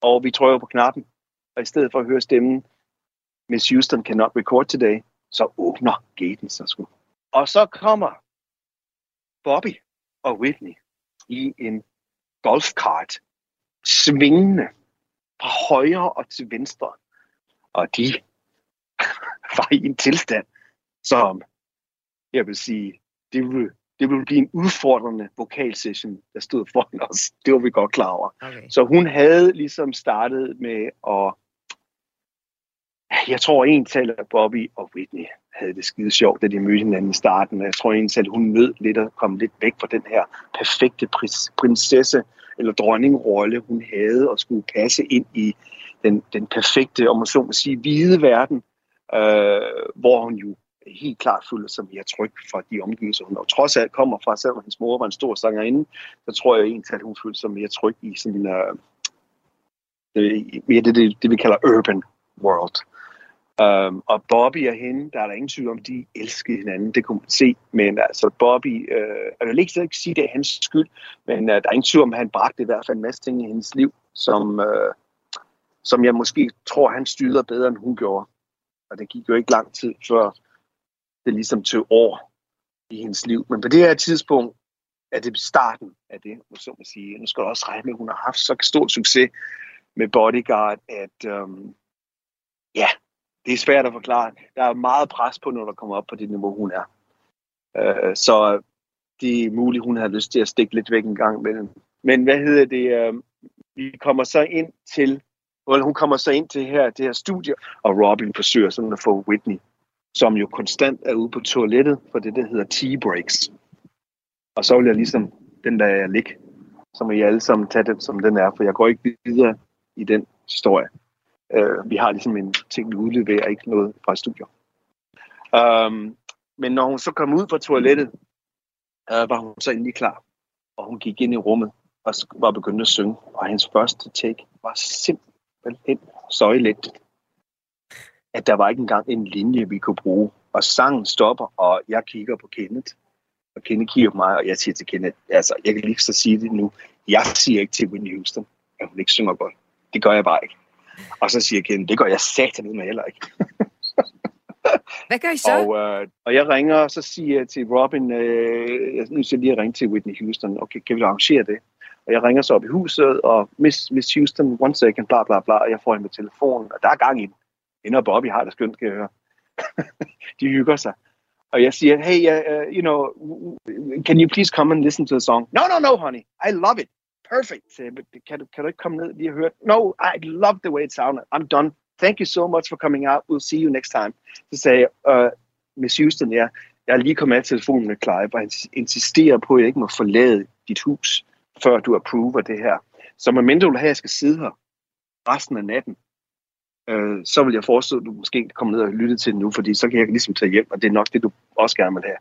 Speaker 5: og vi trykker på knappen, og i stedet for at høre stemmen, Miss Houston cannot record today, så åbner gaten sig sgu. Og så kommer Bobby og Whitney i en golfkart, svingende fra højre og til venstre. Og de var i en tilstand, som jeg vil sige, det ville, det ville blive en udfordrende vokalsession, der stod foran os. Det var vi godt klar over. Okay. Så hun havde ligesom startet med at jeg tror en tal af Bobby og Whitney havde det skide sjovt, da de mødte hinanden i starten. Jeg tror en tal, hun nød lidt at komme lidt væk fra den her perfekte prinsesse eller dronningrolle, hun havde og skulle passe ind i den, den perfekte, om man så må sige, hvide verden, øh, hvor hun jo helt klart føler sig mere tryg fra de omgivelser, hun og trods alt kommer fra, selvom hendes mor var en stor sangerinde, så tror jeg egentlig, at hun føler sig mere tryg i sådan uh, det, mere det, det, det, vi kalder urban world. Um, og Bobby og hende, der er der ingen tvivl om, de elskede hinanden, det kunne man se. Men altså Bobby, øh, jeg vil ikke, ikke sige, det er hans skyld, men øh, der er ingen tvivl om, at han bragte i hvert fald en masse ting i hendes liv, som, øh, som jeg måske tror, han styrede bedre, end hun gjorde. Og det gik jo ikke lang tid, før det ligesom til år i hendes liv. Men på det her tidspunkt er det starten af det, så man sige. Nu skal du også regne med, at hun har haft så stor succes med Bodyguard, at øhm, ja, det er svært at forklare. Der er meget pres på, når der kommer op på det niveau, hun er. Øh, så det er muligt, hun har lyst til at stikke lidt væk en gang med den. Men hvad hedder det? Øh, vi kommer så ind til, well, hun kommer så ind til her, det her studie, og Robin forsøger sådan at få Whitney, som jo konstant er ude på toilettet, for det, der hedder tea breaks. Og så vil jeg ligesom den der ligge, så må I alle sammen tage den, som den er, for jeg går ikke videre i den historie. Øh, vi har ligesom en ting, vi udleverer, ikke noget fra studier. Um, men når hun så kom ud fra toilettet, uh, var hun så endelig klar. Og hun gik ind i rummet og var begyndt at synge. Og hendes første take var simpelthen så elendigt, at der var ikke engang en linje, vi kunne bruge. Og sangen stopper, og jeg kigger på Kenneth. Og Kenneth kigger på mig, og jeg siger til Kenneth, altså, jeg kan lige så sige det nu. Jeg siger ikke til Whitney Houston, at hun ikke synger godt. Det gør jeg bare ikke. Og så siger Ken, det gør jeg satan med heller ikke.
Speaker 6: Hvad gør I så?
Speaker 5: Og, øh, og jeg ringer, og så siger jeg til Robin, øh, jeg nu skal lige ringe til Whitney Houston, okay, kan vi arrangere det? Og jeg ringer så op i huset, og Miss, Miss Houston, one second, bla bla bla, og jeg får hende med telefonen, og der er gang i den. Hende og Bobby har det skønt, skal jeg høre. De hygger sig. Og jeg siger, hey, uh, uh you know, can you please come and listen to the song? No, no, no, honey, I love it perfect. Sagde but kan du, kan du ikke komme ned lige og høre? No, I love the way it sounded. I'm done. Thank you so much for coming out. We'll see you next time. Så sagde jeg, uh, Miss Houston, ja, jeg er lige kommet af telefonen med Clive, og han insisterer på, at jeg ikke må forlade dit hus, før du approver det her. Så medmindre du vil have, at jeg skal sidde her resten af natten, øh, så vil jeg forestille, at du måske kommer ned og lytte til det nu, fordi så kan jeg ligesom tage hjem, og det er nok det, du også gerne vil have.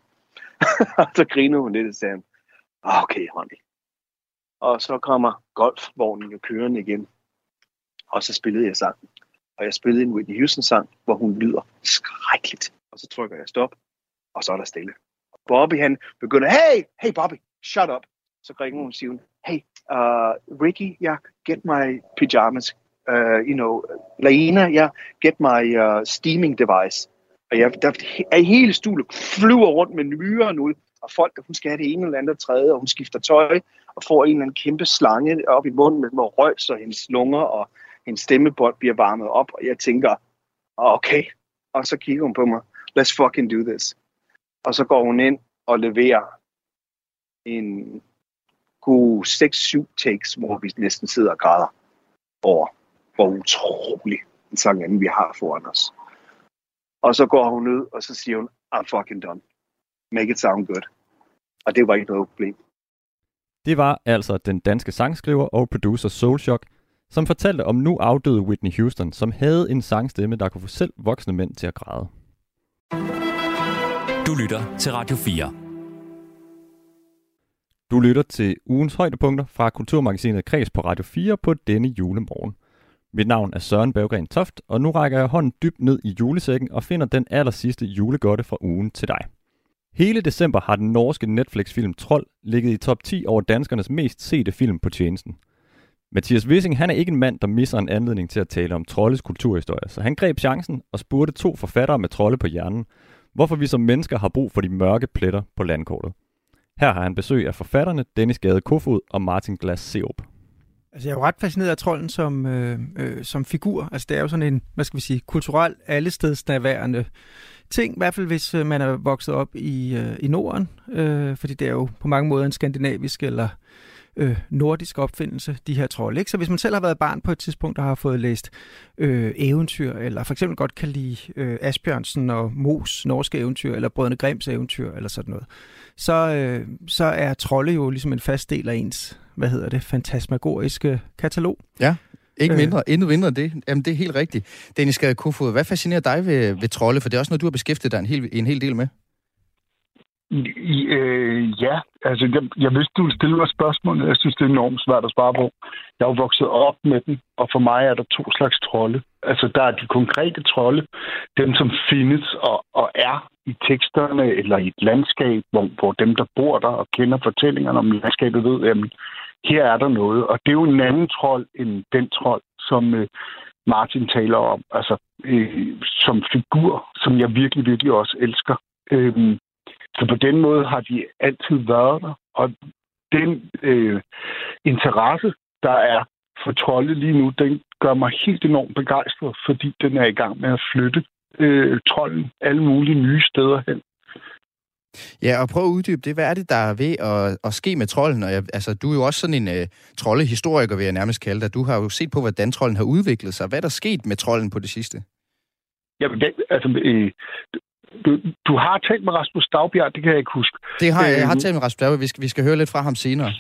Speaker 5: så griner hun lidt og sagde, ah, okay, honey, og så kommer golfvognen jo kørende igen. Og så spillede jeg sangen. Og jeg spillede en Whitney Houston-sang, hvor hun lyder skrækkeligt. Og så trykker jeg stop, og så er der stille. Og Bobby han begynder, hey, hey Bobby, shut up. Så ringer hun og siger, hey, uh, Ricky, yeah, get my pyjamas. Uh, you know, Laina, yeah, get my uh, steaming device. Og jeg, der er hele stule flyver rundt med myrer ud, og folk, hun skal have det ene eller andet tredje, og hun skifter tøj, og får en eller anden kæmpe slange op i munden med, hvor røg, så hendes lunger og hendes stemmebånd bliver varmet op, og jeg tænker, okay, og så kigger hun på mig, let's fucking do this. Og så går hun ind og leverer en god 6-7 takes, hvor vi næsten sidder og græder over, hvor utrolig en sang anden, vi har foran os. Og så går hun ud, og så siger hun, I'm fucking done. Make it sound good. Og det var ikke noget problem.
Speaker 2: Det var altså den danske sangskriver og producer Soulshock, som fortalte om nu afdøde Whitney Houston, som havde en sangstemme, der kunne få selv voksne mænd til at græde.
Speaker 1: Du lytter til Radio 4.
Speaker 2: Du lytter til ugens højdepunkter fra Kulturmagasinet Kreds på Radio 4 på denne julemorgen. Mit navn er Søren Berggren Toft, og nu rækker jeg hånden dybt ned i julesækken og finder den aller sidste julegodte fra ugen til dig. Hele december har den norske Netflix-film Troll ligget i top 10 over danskernes mest sete film på tjenesten. Mathias Wissing han er ikke en mand, der misser en anledning til at tale om troldes kulturhistorie, så han greb chancen og spurgte to forfattere med trolde på hjernen, hvorfor vi som mennesker har brug for de mørke pletter på landkortet. Her har han besøg af forfatterne Dennis Gade Kofod og Martin Glas Seop.
Speaker 7: Altså, jeg er jo ret fascineret af trolden som, øh, øh, som figur. Altså, det er jo sådan en, hvad skal vi sige, kulturel allestedsnærværende ting, i hvert fald hvis øh, man er vokset op i, øh, i Norden, øh, fordi det er jo på mange måder en skandinavisk eller øh, nordisk opfindelse, de her trolde. Ikke? Så hvis man selv har været barn på et tidspunkt, og har fået læst øh, eventyr, eller for eksempel godt kan lide øh, Asbjørnsen og Mos norske eventyr, eller Brødrene Grims eventyr, eller sådan noget, så, øh, så er trolde jo ligesom en fast del af ens, hvad hedder det, fantasmagoriske katalog.
Speaker 4: Ja. Ikke mindre, øh. endnu mindre det. Jamen, det er helt rigtigt. Dennis Kofod, hvad fascinerer dig ved, ved trolde? For det er også noget, du har beskæftiget dig en hel, en hel del med.
Speaker 8: Øh, ja, altså jeg, jeg vidste, du ville stille mig spørgsmål. Jeg synes, det er enormt svært at svare på. Jeg er jo vokset op med den, og for mig er der to slags trolde. Altså der er de konkrete trolde, dem som findes og, og er i teksterne eller i et landskab, hvor, hvor dem, der bor der og kender fortællingerne om landskabet, ved, at her er der noget. Og det er jo en anden trold end den trold, som øh, Martin taler om, altså øh, som figur, som jeg virkelig, virkelig også elsker. Øhm, så på den måde har de altid været der. Og den øh, interesse, der er for trolde lige nu, den gør mig helt enormt begejstret, fordi den er i gang med at flytte øh, trolden alle mulige nye steder hen.
Speaker 4: Ja, og prøv at uddybe det. Hvad er det, der er ved at, at ske med trolden? Og jeg, altså, du er jo også sådan en uh, troldehistoriker, vil jeg nærmest kalde dig. Du har jo set på, hvordan trolden har udviklet sig. Hvad er der sket med trolden på det sidste?
Speaker 8: Jamen, det, altså, øh, du, du har talt med Rasmus Stavbjerg, det kan jeg ikke huske.
Speaker 4: Det har jeg. Jeg har øh, talt med Rasmus Stavbjerg. Vi skal, vi skal høre lidt fra ham senere.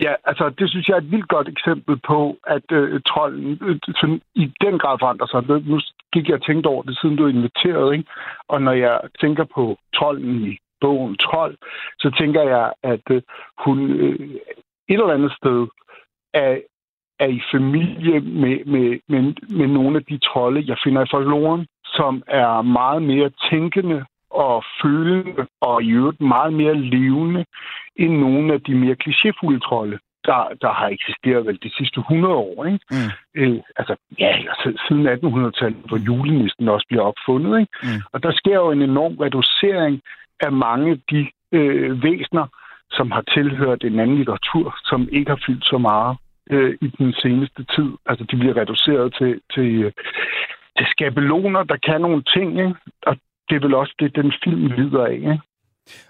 Speaker 8: Ja, altså det synes jeg er et vildt godt eksempel på, at øh, trolden øh, sådan, i den grad forandrer sig. Nu gik jeg og tænkte over det, siden du inviterede, ikke? Og når jeg tænker på trolden i bogen Trold, så tænker jeg, at øh, hun øh, et eller andet sted er, er i familie med, med, med, med nogle af de trolde, jeg finder i forloren, som er meget mere tænkende og følende, og i øvrigt meget mere levende, end nogle af de mere klichéfulde trolde, der, der har eksisteret vel de sidste 100 år. Ikke? Mm. Øh, altså, ja, altså, siden 1800-tallet, hvor julenisten også bliver opfundet. Ikke? Mm. Og der sker jo en enorm reducering af mange af de øh, væsener, som har tilhørt en anden litteratur, som ikke har fyldt så meget øh, i den seneste tid. Altså, de bliver reduceret til, til, øh, til skabeloner, der kan nogle ting, ikke? og det er vel også det, den film lider af. Ikke?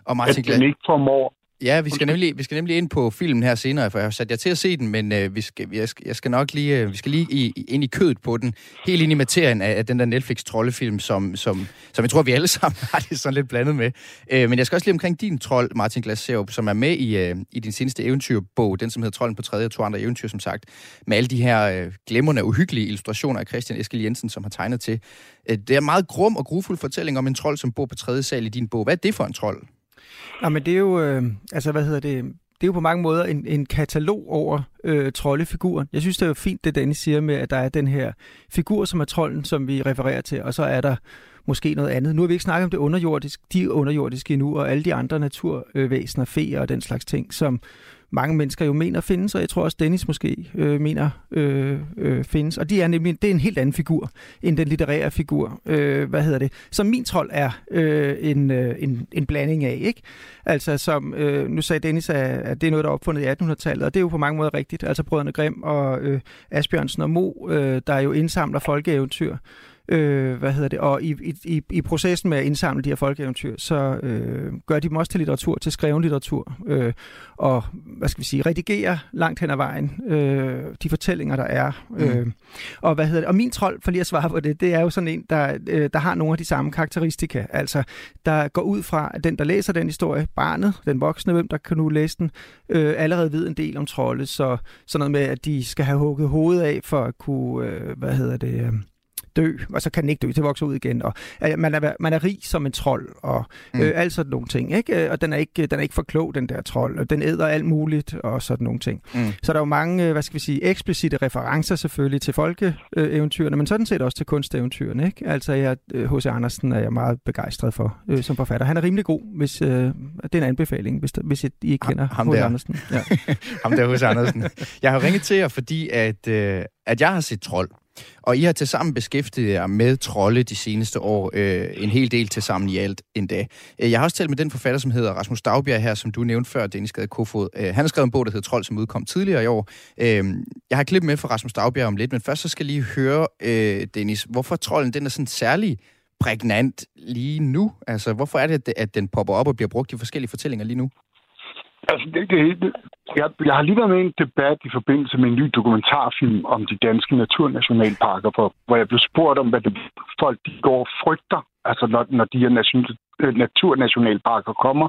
Speaker 4: Og Martin
Speaker 8: at den ikke formår
Speaker 4: Ja, vi skal, nemlig, vi skal nemlig ind på filmen her senere, for jeg har sat jer til at se den, men øh, vi, skal, jeg, skal, jeg skal nok lige, øh, vi skal lige i, ind i kødet på den, helt ind i materien af, af den der Netflix-trollefilm, som, som, som jeg tror, vi alle sammen har det sådan lidt blandet med. Øh, men jeg skal også lige omkring din trold, Martin Glaserup, som er med i, øh, i din seneste eventyrbog, den som hedder Trolden på tredje og to andre eventyr, som sagt, med alle de her øh, glemrende, uhyggelige illustrationer af Christian Eskil Jensen, som har tegnet til. Øh, det er en meget grum og grufuld fortælling om en trold, som bor på tredje sal i din bog. Hvad er det for en trold?
Speaker 7: Nå, men det er jo, øh, altså hvad hedder det, det er jo på mange måder en, en katalog over øh, troldefiguren. Jeg synes, det er jo fint, det Danny siger med, at der er den her figur, som er trolden, som vi refererer til, og så er der måske noget andet. Nu har vi ikke snakket om det underjordiske, de underjordiske endnu, og alle de andre naturvæsener, feer og den slags ting, som mange mennesker jo mener findes, og jeg tror også Dennis måske øh, mener øh, øh, findes. Og de er nemlig, det er en helt anden figur end den litterære figur. Øh, hvad hedder det? Som min trold er øh, en, øh, en, en blanding af, ikke? Altså som, øh, nu sagde Dennis, at, at det er noget, der er opfundet i 1800-tallet, og det er jo på mange måder rigtigt. Altså Brødrene Grimm og øh, Asbjørnsen og Mo, øh, der jo indsamler folkeeventyr Øh, hvad hedder det? Og i, i, i processen med at indsamle de her folkeeventyr, så øh, gør de dem også til litteratur, til skreven litteratur. Øh, og, hvad skal vi sige, redigerer langt hen ad vejen øh, de fortællinger, der er. Mm. Øh, og, hvad hedder det? og min trold, for lige at svare på det, det er jo sådan en, der, øh, der har nogle af de samme karakteristika. Altså, der går ud fra, at den, der læser den historie, barnet, den voksne, hvem der kan nu læse den, øh, allerede ved en del om trolde. Så sådan noget med, at de skal have hugget hovedet af for at kunne, øh, hvad hedder det... Øh, dø, og så kan den ikke dø, til vokser ud igen. Og øh, man, er, man er rig som en trold, og mm. øh, alt sådan nogle ting. Ikke? Øh, og den er, ikke, den er ikke for klog, den der trold. Og den æder alt muligt, og sådan nogle ting. Mm. Så der er jo mange, øh, hvad skal vi sige, eksplicite referencer selvfølgelig til folkeeventyrene, men sådan set også til kunsteventyrene. Ikke? Altså, jeg, H.C. Andersen er jeg meget begejstret for øh, som forfatter. Han er rimelig god, hvis øh, det er en anbefaling, hvis, hvis I ikke kender H.C. Andersen. Ja.
Speaker 4: ham der H.C. Andersen. Jeg har ringet til jer, fordi at, øh, at jeg har set Trold. Og I har til sammen beskæftiget jer med trolde de seneste år, øh, en hel del til sammen i alt endda. Øh, jeg har også talt med den forfatter, som hedder Rasmus Dagbjerg her, som du nævnte før, Dennis Gade Kofod. Øh, han har skrevet en bog, der hedder Trold, som udkom tidligere i år. Øh, jeg har klippet med fra Rasmus Dagbjerg om lidt, men først så skal jeg lige høre, øh, Dennis, hvorfor trolden den er sådan særlig prægnant lige nu? Altså, hvorfor er det, at den popper op og bliver brugt i forskellige fortællinger lige nu?
Speaker 8: Altså, det, det, det, jeg, jeg har lige været med i en debat i forbindelse med en ny dokumentarfilm om de danske naturnationalparker, hvor, hvor jeg blev spurgt om, hvad det, folk de går og frygter, altså når, når de her nation, øh, naturnationalparker kommer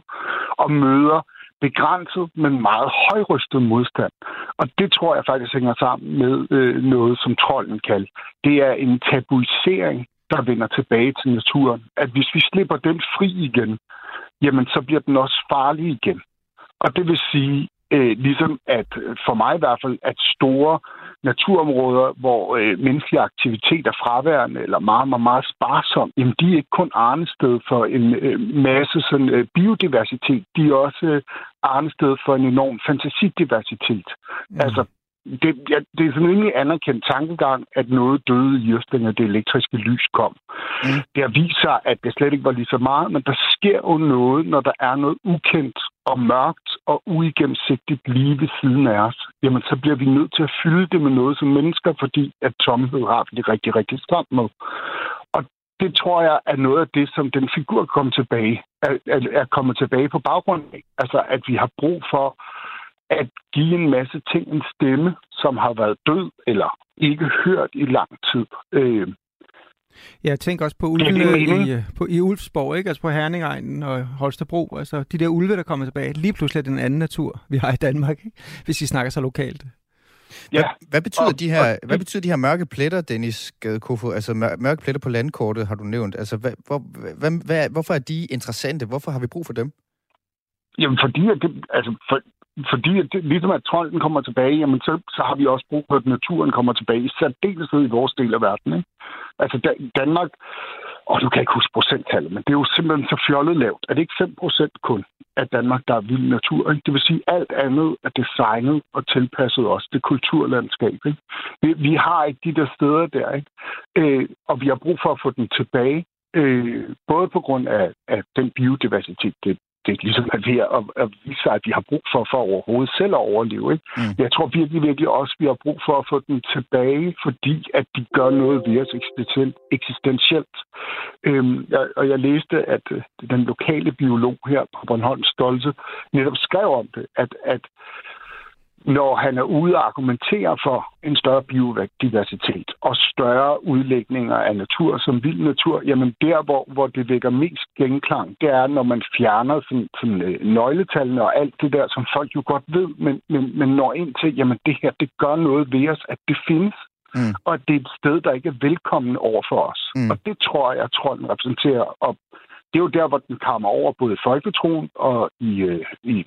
Speaker 8: og møder begrænset, men meget højrystet modstand. Og det tror jeg faktisk hænger sammen med øh, noget, som trolden kan. Det er en tabuisering, der vender tilbage til naturen. At hvis vi slipper den fri igen, jamen så bliver den også farlig igen. Og det vil sige, øh, ligesom at for mig i hvert fald, at store naturområder, hvor øh, menneskelig aktivitet er fraværende eller meget, meget, meget sparsom, jamen de er ikke kun arnested for en øh, masse sådan, øh, biodiversitet, de er også øh, arnested for en enorm fantasidiversitet. Mm. Altså det, ja, det er sådan en anerkendt tankegang, at noget døde i når det elektriske lys kom. Mm. Det har vist sig, at det slet ikke var lige så meget, men der sker jo noget, når der er noget ukendt og mørkt og uigennemsigtigt lige ved siden af os. Jamen, så bliver vi nødt til at fylde det med noget som mennesker, fordi at tomhed har vi det rigtig, rigtig stramt med. Og det tror jeg er noget af det, som den figur kommer tilbage, er, er, er kommet tilbage på baggrund af. Altså, at vi har brug for at give en masse ting en stemme, som har været død eller ikke hørt i lang tid. Øh,
Speaker 7: jeg tænker også på ulvene i, øh, på, i Ulfsborg, ikke? altså på Herningegnen og Holstebro. Altså de der ulve, der kommer tilbage. Lige pludselig den anden natur, vi har i Danmark, ikke? hvis vi snakker så lokalt.
Speaker 4: Ja. Hvad, hvad, betyder og, de her, og, hvad betyder de her mørke pletter, Dennis Gadekofo? Altså mørke pletter på landkortet har du nævnt. Altså, hvad, hvor, hvad, hvad, hvorfor er de interessante? Hvorfor har vi brug for dem?
Speaker 8: Jamen, fordi at det, altså, for, fordi at det, ligesom at trolden kommer tilbage, jamen så, så har vi også brug for, at naturen kommer tilbage, i særdeleshed i vores del af verden. Ikke? Altså da, Danmark, og du kan ikke huske procenttallet, men det er jo simpelthen så fjollet lavt. Er det ikke 5 procent kun af Danmark, der er vild natur? Ikke? Det vil sige, at alt andet er designet og tilpasset os det kulturlandskab. Ikke? Vi, vi har ikke de der steder der, ikke? Øh, og vi har brug for at få den tilbage. Øh, både på grund af, af den biodiversitet, det, det er ligesom er, at, at vise sig, at vi har brug for, for overhovedet selv at overleve. Ikke? Mm. Jeg tror virkelig, virkelig også, at vi har brug for at få dem tilbage, fordi at de gør noget ved os eksistentielt. Øhm, jeg, og jeg læste, at øh, den lokale biolog her på Bornholm Stolte netop skrev om det, at, at når han er ude og argumentere for en større biodiversitet og større udlægninger af natur som vild natur, jamen der, hvor, hvor det vækker mest genklang, det er, når man fjerner sådan, sådan, øh, nøgletallene og alt det der, som folk jo godt ved, men, men, men når ind til, jamen det her, det gør noget ved os, at det findes. Mm. Og det er et sted, der ikke er velkommen over for os. Mm. Og det tror jeg, tror, den repræsenterer. Og det er jo der, hvor den kommer over både i folketroen og i, øh, i,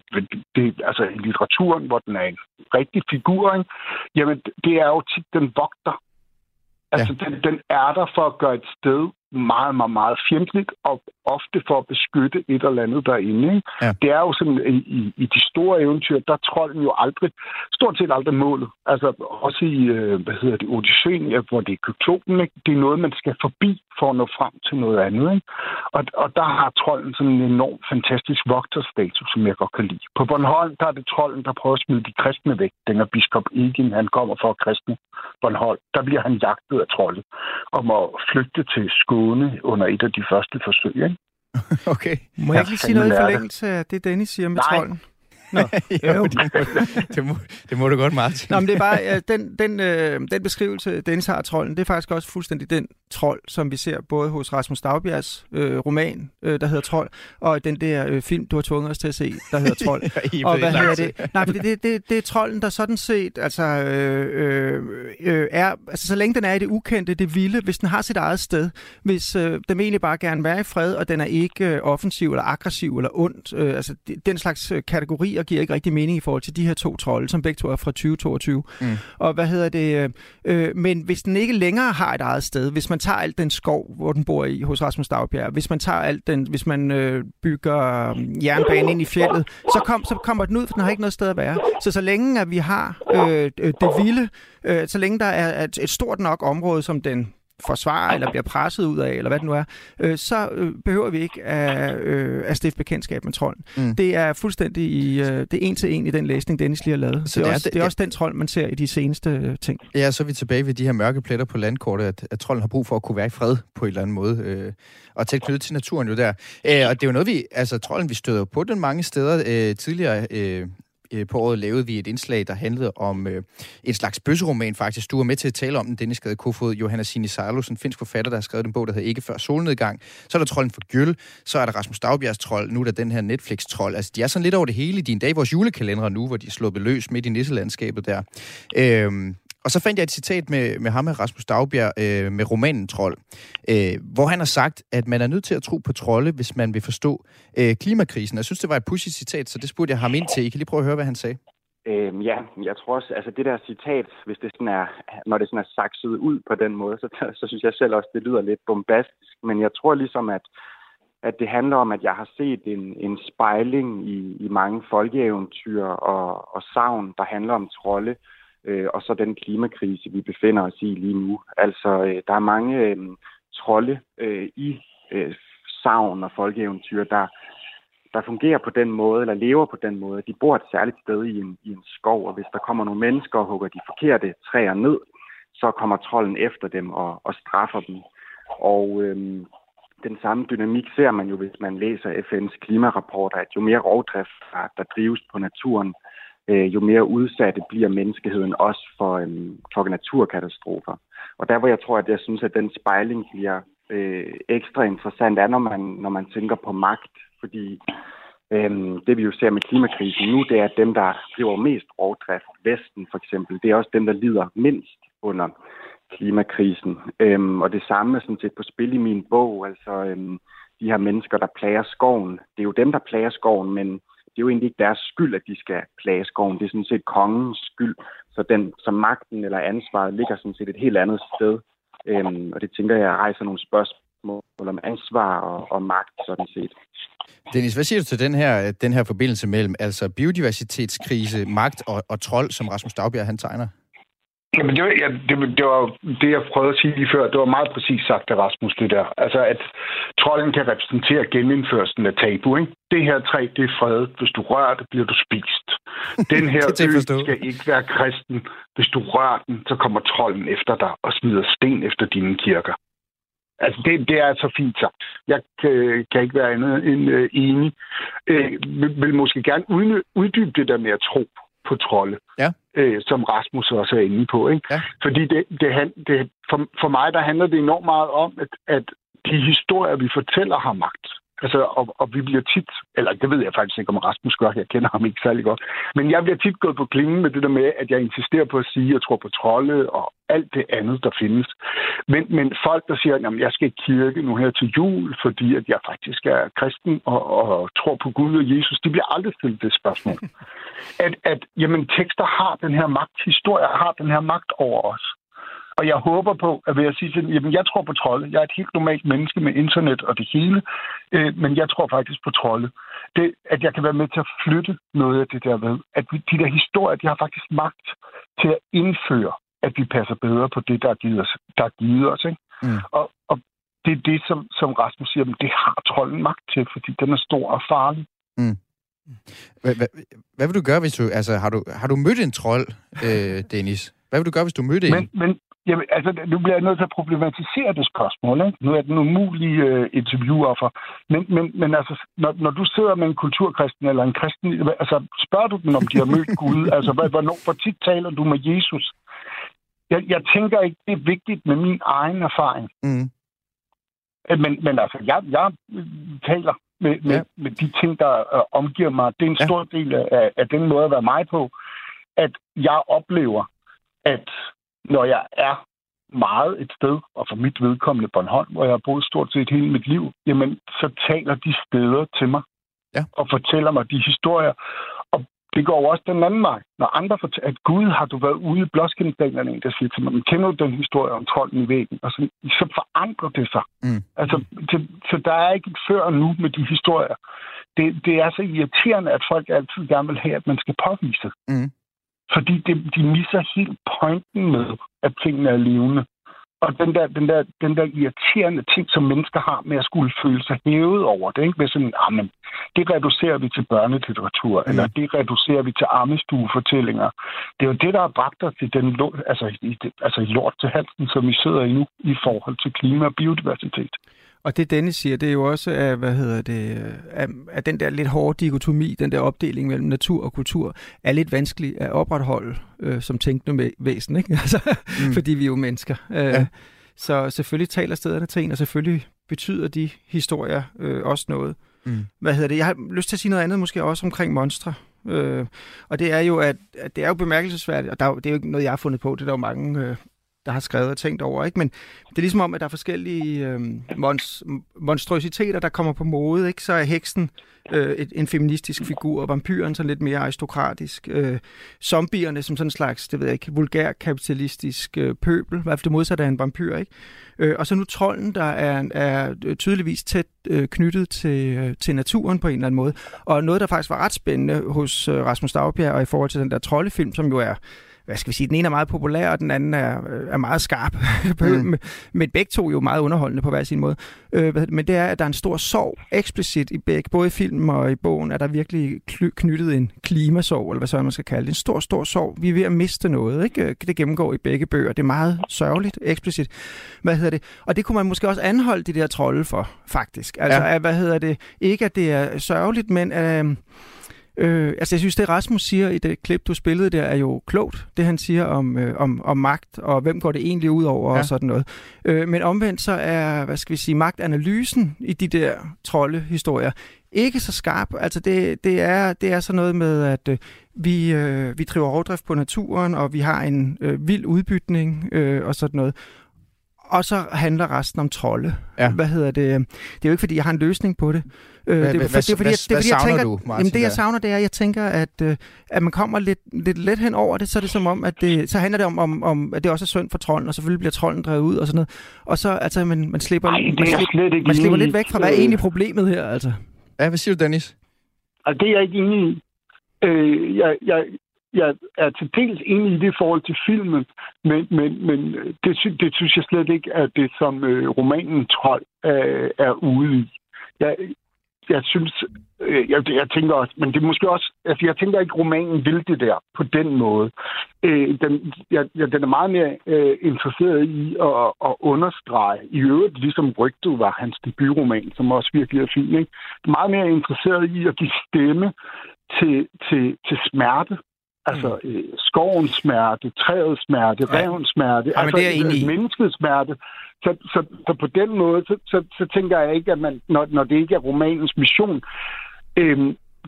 Speaker 8: det, altså i litteraturen, hvor den er en rigtig figur. Ikke? Jamen, det er jo tit den vogter. Altså, ja. den, den er der for at gøre et sted meget, meget, meget fjendtligt, og ofte for at beskytte et eller andet derinde. Ikke? Ja. Det er jo sådan, i, i, de store eventyr, der er trolden jo aldrig, stort set aldrig målet. Altså også i, øh, hvad hedder det, Odysseen, hvor det er kyklopen, ikke? det er noget, man skal forbi for at nå frem til noget andet. Ikke? Og, og der har trolden sådan en enorm fantastisk vogterstatus, som jeg godt kan lide. På Bornholm, der er det trolden, der prøver at smide de kristne væk. Den er biskop Egin, han kommer for at kristne Bornholm, der bliver han jagtet af trolde og må flygte til Skåne under et af de første forsøg. Ikke?
Speaker 7: okay. Må jeg ikke lige sige noget i forlængelse af det, Dennis siger med Nej. trolden?
Speaker 4: Nå, jo, det, må, det, må, det må du godt, Martin.
Speaker 7: Nå, men det er bare, ja, den, den, øh, den beskrivelse, Dennis har af trolden, det er faktisk også fuldstændig den trold, som vi ser både hos Rasmus Dagbjergs øh, roman, øh, der hedder Trold, og den der øh, film, du har tvunget os til at se, der hedder Trold.
Speaker 4: ja, og hvad hedder
Speaker 7: det? Nej, det, det, det, det er trolden, der sådan set altså, øh, øh, øh, er, altså så længe den er i det ukendte, det vilde, hvis den har sit eget sted, hvis øh, den egentlig bare gerne være i fred, og den er ikke øh, offensiv eller aggressiv eller ondt, øh, altså den slags øh, kategorier giver ikke rigtig mening i forhold til de her to trolde, som begge to er fra 2022. Mm. Og hvad hedder det? Øh, øh, men hvis den ikke længere har et eget sted, hvis man tager alt den skov, hvor den bor i hos Rasmus Dagbjerg, hvis man tager alt den, hvis man øh, bygger øh, jernbane ind i fjellet, så, kom, så kommer den ud, for den har ikke noget sted at være. Så så længe at vi har øh, øh det vilde, øh, så længe der er et, et stort nok område, som den forsvare eller bliver presset ud af, eller hvad det nu er, øh, så øh, behøver vi ikke at, øh, at stifte bekendtskab med trolden. Mm. Det er fuldstændig i, øh, det er en til en i den læsning, Dennis lige har lavet. Så det, er, det, er også, det, det er også den trold, man ser i de seneste øh, ting.
Speaker 4: Ja, så er vi tilbage ved de her mørke pletter på landkortet, at, at trolden har brug for at kunne være i fred på en eller anden måde, øh, og tæt knyttet til naturen jo der. Øh, og det er jo noget, vi, altså trolden, vi støder på den mange steder øh, tidligere. Øh, øh, på året lavede vi et indslag, der handlede om øh, en slags bøsseroman faktisk. Du var med til at tale om den, Dennis Gade Kofod, Johanna Sini Sarlos, en finsk forfatter, der har skrevet den bog, der hedder Ikke før solnedgang. Så er der Trolden for Gyld, så er der Rasmus Dagbjergs trold, nu er der den her Netflix-trold. Altså, de er sådan lidt over det hele i din dag. vores julekalendere nu, hvor de er sluppet løs midt i nisselandskabet der. Øh, og så fandt jeg et citat med, med ham, med Rasmus Dagbjerg, øh, med romanen Trold, øh, hvor han har sagt, at man er nødt til at tro på trolde, hvis man vil forstå øh, klimakrisen. Jeg synes, det var et pushy citat, så det spurgte jeg ham ind til. I kan lige prøve at høre, hvad han sagde.
Speaker 9: Øhm, ja, jeg tror også, altså det der citat, hvis det sådan er, når det sådan er sakset ud på den måde, så, så synes jeg selv også, det lyder lidt bombastisk. Men jeg tror ligesom, at, at det handler om, at jeg har set en, en spejling i, i mange folkeeventyr og, og savn, der handler om trolde øh, øh, og så den klimakrise, vi befinder os i lige nu. Altså, øh, der er mange øh, trolde øh, i øh, savn og folkeeventyr, der, der fungerer på den måde, eller lever på den måde. De bor et særligt sted i en, i en skov, og hvis der kommer nogle mennesker og hugger de forkerte træer ned, så kommer trolden efter dem og, og straffer dem. Og øhm, den samme dynamik ser man jo, hvis man læser FN's klimarapporter, at jo mere rovdrift, der, der drives på naturen, øh, jo mere udsatte bliver menneskeheden også for, øh, for naturkatastrofer. Og der hvor jeg tror, at jeg synes, at den spejling bliver øh, ekstra interessant, er, når man, når man tænker på magt. Fordi Øhm, det vi jo ser med klimakrisen nu, det er, at dem, der driver mest rovdrift, Vesten for eksempel, det er også dem, der lider mindst under klimakrisen. Øhm, og det samme er sådan set på spil i min bog. Altså øhm, de her mennesker, der plager skoven. Det er jo dem, der plager skoven, men det er jo egentlig ikke deres skyld, at de skal plage skoven. Det er sådan set kongens skyld. Så den, så magten eller ansvaret ligger sådan set et helt andet sted. Øhm, og det tænker jeg rejser nogle spørgsmål om ansvar og, og magt sådan set.
Speaker 4: Dennis, hvad siger du til den her, den her forbindelse mellem altså biodiversitetskrise, magt og, og trold, som Rasmus Dagbjerg han tegner?
Speaker 8: Jamen, det var, ja, det, det var det, jeg prøvede at sige lige før. Det var meget præcis sagt af Rasmus, det der. Altså, at trolden kan repræsentere genindførelsen af tabu, ikke? Det her træ, det er fredet. Hvis du rører det, bliver du spist. Den her ø skal ikke være kristen. Hvis du rører den, så kommer trolden efter dig og smider sten efter dine kirker. Altså, det, det er altså fint sagt. Jeg kan, kan ikke være andet end uh, enig. Uh, vil, vil måske gerne uddybe det der med at tro på trolde,
Speaker 4: ja.
Speaker 8: øh, som Rasmus også er inde på. Ikke?
Speaker 4: Ja.
Speaker 8: Fordi det, det, det, for, for mig der handler det enormt meget om, at, at de historier, vi fortæller, har magt. Altså, og, og vi bliver tit, eller det ved jeg faktisk ikke, om Rasmus gør, jeg kender ham ikke særlig godt, men jeg bliver tit gået på klingen med det der med, at jeg insisterer på at sige, at jeg tror på trolde og alt det andet, der findes. Men, men folk, der siger, at jeg skal i kirke nu her til jul, fordi at jeg faktisk er kristen og, og tror på Gud og Jesus, de bliver aldrig stillet det spørgsmål. At, at jamen, tekster har den her magt, historier har den her magt over os. Og jeg håber på, at ved at sige sådan, jamen jeg tror på trolde. Jeg er et helt normalt menneske med internet og det hele, øh, men jeg tror faktisk på trolde. Det, at jeg kan være med til at flytte noget af det der ved. At vi, de der historier, de har faktisk magt til at indføre, at vi passer bedre på det, der er givet os. Der er givet os ikke? Mm. Og, og det er det, som, som Rasmus siger, men det har trolden magt til, fordi den er stor og farlig.
Speaker 4: Mm. Hvad, hvad, hvad vil du gøre, hvis du... Altså, har du, har du mødt en trold, øh, Dennis? Hvad vil du gøre, hvis du mødte
Speaker 8: men, en? Men, jamen, altså, nu bliver jeg nødt til at problematisere det spørgsmål. Ikke? Nu er den umulige uh, interviewoffer. Men, men, men altså, når, når du sidder med en kulturkristen eller en kristen, altså, spørger du dem, om de har mødt Gud? Altså, hvornår, hvor tit taler du med Jesus? Jeg, jeg tænker ikke, det er vigtigt med min egen erfaring. Mm. Men, men altså, jeg, jeg taler med, med, ja. med de ting, der uh, omgiver mig. Det er en ja. stor del af, af den måde at være mig på, at jeg oplever, at når jeg er meget et sted, og for mit vedkommende Bornholm, hvor jeg har boet stort set hele mit liv, jamen, så taler de steder til mig ja. og fortæller mig de historier. Og det går også den anden vej. Når andre fortæller, at Gud har du været ude i blåskindstallerne, der siger til mig, kender du den historie om trolden i væggen? Og så, så forandrer det sig. Mm. Altså, til, så der er ikke et før nu med de historier. Det, det er så irriterende, at folk altid gerne vil have, at man skal påvise. Mm. Fordi det, de misser helt pointen med, at tingene er levende. Og den der, den, der, den der irriterende ting, som mennesker har med at skulle føle sig hævet over det, ikke? Med sådan, ah, men, det reducerer vi til børnelitteratur, mm. eller det reducerer vi til armestuefortællinger. Det er jo det, der har bragt os til den, altså, i, altså i lort til halsen, som vi sidder i nu, i forhold til klima og biodiversitet.
Speaker 7: Og det Dennis siger, det er jo også, at, hvad hedder det, at, at den der lidt hårde dikotomi, den der opdeling mellem natur og kultur, er lidt vanskelig at opretholde øh, som tænkende væsen, ikke? Altså, mm. fordi vi er jo mennesker. Øh, ja. Så selvfølgelig taler stederne til en, og selvfølgelig betyder de historier øh, også noget. Mm. Hvad hedder det? Jeg har lyst til at sige noget andet måske også omkring monstre. Øh, og det er jo, at, at det er jo bemærkelsesværdigt, og der, det er jo ikke noget, jeg har fundet på, det er der jo mange øh, der har skrevet og tænkt over. Ikke? Men det er ligesom om, at der er forskellige øh, monst- monstrositeter, der kommer på mode. Ikke? Så er heksen øh, et, en feministisk figur, og vampyren så lidt mere aristokratisk. Øh, zombierne som sådan en slags, det ved jeg ikke, vulgær kapitalistisk øh, pøbel, i hvert fald det modsatte af en vampyr. Ikke? Øh, og så nu trolden, der er, er øh, tydeligvis tæt øh, knyttet til, øh, til naturen på en eller anden måde. Og noget, der faktisk var ret spændende hos øh, Rasmus Dagbjerg, og i forhold til den der troldefilm, som jo er hvad skal vi sige, den ene er meget populær, og den anden er, er meget skarp. mm. Men begge to er jo meget underholdende på hver sin måde. Øh, men det er, at der er en stor sorg eksplicit i begge, både i filmen og i bogen, er der virkelig knyttet en klimasorg, eller hvad så man skal kalde det. En stor, stor sorg. Vi er ved at miste noget. Ikke? Det gennemgår i begge bøger. Det er meget sørgeligt, eksplicit. Hvad hedder det? Og det kunne man måske også anholde de der trolde for, faktisk. Altså, ja. hvad hedder det? Ikke, at det er sørgeligt, men... Øh, Øh, altså jeg synes, det Rasmus siger i det klip, du spillede der, er jo klogt. Det han siger om, øh, om, om magt, og hvem går det egentlig ud over, ja. og sådan noget. Øh, men omvendt så er, hvad skal vi sige, magtanalysen i de der troldehistorier ikke så skarp. Altså det, det, er, det er sådan noget med, at øh, vi, øh, vi driver overdrift på naturen, og vi har en øh, vild udbytning øh, og sådan noget. Og så handler resten om trolde. Ja. Hvad hedder det? Det er jo ikke, fordi jeg har en løsning på det.
Speaker 4: Øh, hvad, det, er, for, det er, fordi, hvad, det, fordi, jeg tænker, du, Martin,
Speaker 7: jamen, det, jeg savner, det er, at jeg tænker, at, øh, at man kommer lidt, lidt let hen over det, så er det som om, at det, så handler det om, om, om, at det også er synd for trolden, og selvfølgelig bliver trolden drevet ud og sådan noget. Og så, altså, man, man slipper, Ej, man, slipper, man slipper lidt væk fra, hvad er egentlig problemet her, altså.
Speaker 4: Ja, hvad siger du, Dennis?
Speaker 8: Altså, det er jeg ikke enig i. Øh, jeg, jeg, jeg er til dels enig i det forhold til filmen, men, men, men øh, det, det synes jeg slet ikke er det, som øh, romanen Trold øh, er ude i. Jeg, jeg synes, øh, jeg, jeg tænker også, men det er måske også, altså jeg tænker ikke, romanen vil det der på den måde. Øh, den, jeg, jeg, den er meget mere øh, interesseret i at, at understrege, i øvrigt ligesom Rygtet var hans debutroman, som også virkelig er fin, ikke? meget mere interesseret i at give stemme til, til, til smerte, Altså øh, skovens smerte, træets smerte, ja. revens smerte, ja, altså det er menneskets smerte. Så, så, så på den måde, så, så, så tænker jeg ikke, at man, når, når det ikke er romanens mission, øh,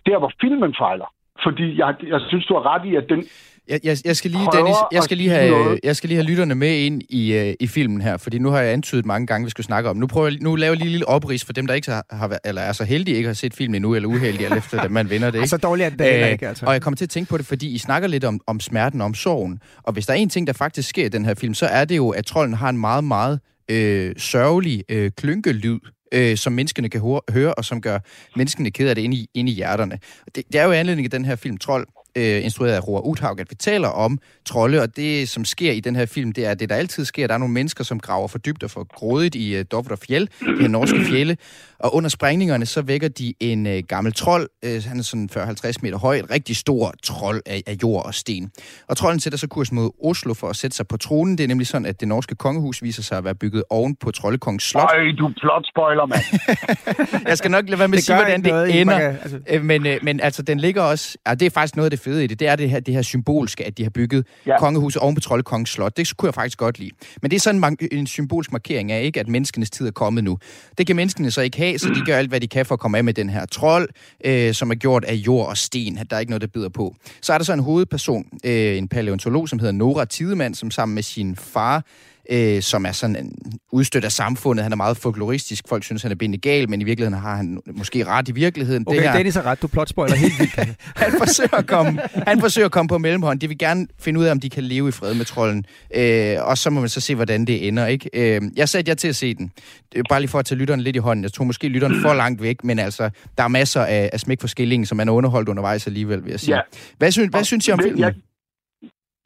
Speaker 8: der hvor filmen fejler, fordi jeg, jeg synes, du har ret i, at den
Speaker 4: jeg, jeg, jeg skal lige, Dennis, jeg skal lige, have, jeg skal lige have lytterne med ind i, uh, i filmen her, fordi nu har jeg antydet mange gange, vi skal snakke om. Nu prøver jeg, nu laver jeg lige en lille oprids for dem, der ikke har, har eller er så heldige, ikke har set filmen endnu, eller uheldige, eller efter, at man vinder det. Ikke?
Speaker 7: Altså dårligt er det uh, ikke, altså.
Speaker 4: Og jeg kommer til at tænke på det, fordi I snakker lidt om, om smerten og om sorgen. Og hvis der er en ting, der faktisk sker i den her film, så er det jo, at trolden har en meget, meget øh, sørgelig øh, klynkelyd, øh, som menneskene kan høre, og som gør menneskene ked af det inde i, inde i hjerterne. Det, det er jo anledning af den her film, Trold, øh, instrueret af Roar Uthaug, at vi taler om trolde, og det, som sker i den her film, det er det, der altid sker. Der er nogle mennesker, som graver for dybt og for grådigt i uh, Dovre Fjell, de her norske fjelle, og under sprængningerne, så vækker de en uh, gammel trold, uh, han er sådan 40-50 meter høj, et rigtig stor trold af, af jord og sten. Og trolden sætter så kurs mod Oslo for at sætte sig på tronen. Det er nemlig sådan, at det norske kongehus viser sig at være bygget oven på Troldekongens slot.
Speaker 8: Ej, du plot spoiler, mand.
Speaker 4: jeg skal nok lade være med at sige, hvordan det ender. altså. Men, øh, men altså, den ligger også... Ja, det er faktisk noget af det fede i det. Det er det her, det her symbolske, at de har bygget ja. kongehuset oven på Troldekongens slot. Det kunne jeg faktisk godt lide. Men det er sådan en, en symbolsk markering af, ikke, at menneskenes tid er kommet nu. Det kan menneskene så ikke have, så de gør alt, hvad de kan for at komme af med den her trold, øh, som er gjort af jord og sten. Der er ikke noget, der bider på. Så er der så en hovedperson, øh, en paleontolog, som hedder Nora Tidemann, som sammen med sin far øh, som er sådan en udstødt af samfundet. Han er meget folkloristisk. Folk synes, han er bindet gal, men i virkeligheden har han måske ret i virkeligheden.
Speaker 7: Okay, det her, Dennis er ret. Du plotspoiler helt vildt.
Speaker 4: han, forsøger at komme, han forsøger at komme på mellemhånd. De vil gerne finde ud af, om de kan leve i fred med trolden. Øh, og så må man så se, hvordan det ender. Ikke? Øh, jeg satte jer til at se den. Det er bare lige for at tage lytteren lidt i hånden. Jeg tog måske lytteren for langt væk, men altså, der er masser af, af smæk for skillingen, som man er underholdt undervejs alligevel, vil jeg sige. Ja. Hvad, synes, hvad synes I om filmen? Jeg,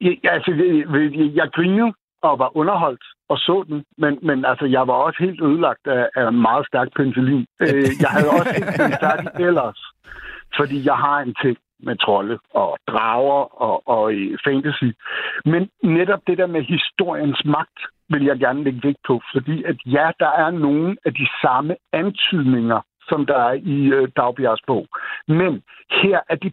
Speaker 8: jeg, altså, jeg, jeg griner og var underholdt og så den, men, men altså, jeg var også helt ødelagt af, af meget stærk penicillin. Øh, jeg havde også ikke den færdig ellers, fordi jeg har en ting med trolde og drager og, og øh, fantasy. Men netop det der med historiens magt vil jeg gerne lægge vægt på, fordi at ja, der er nogle af de samme antydninger som der er i øh, Dagbjergs bog. Men her er de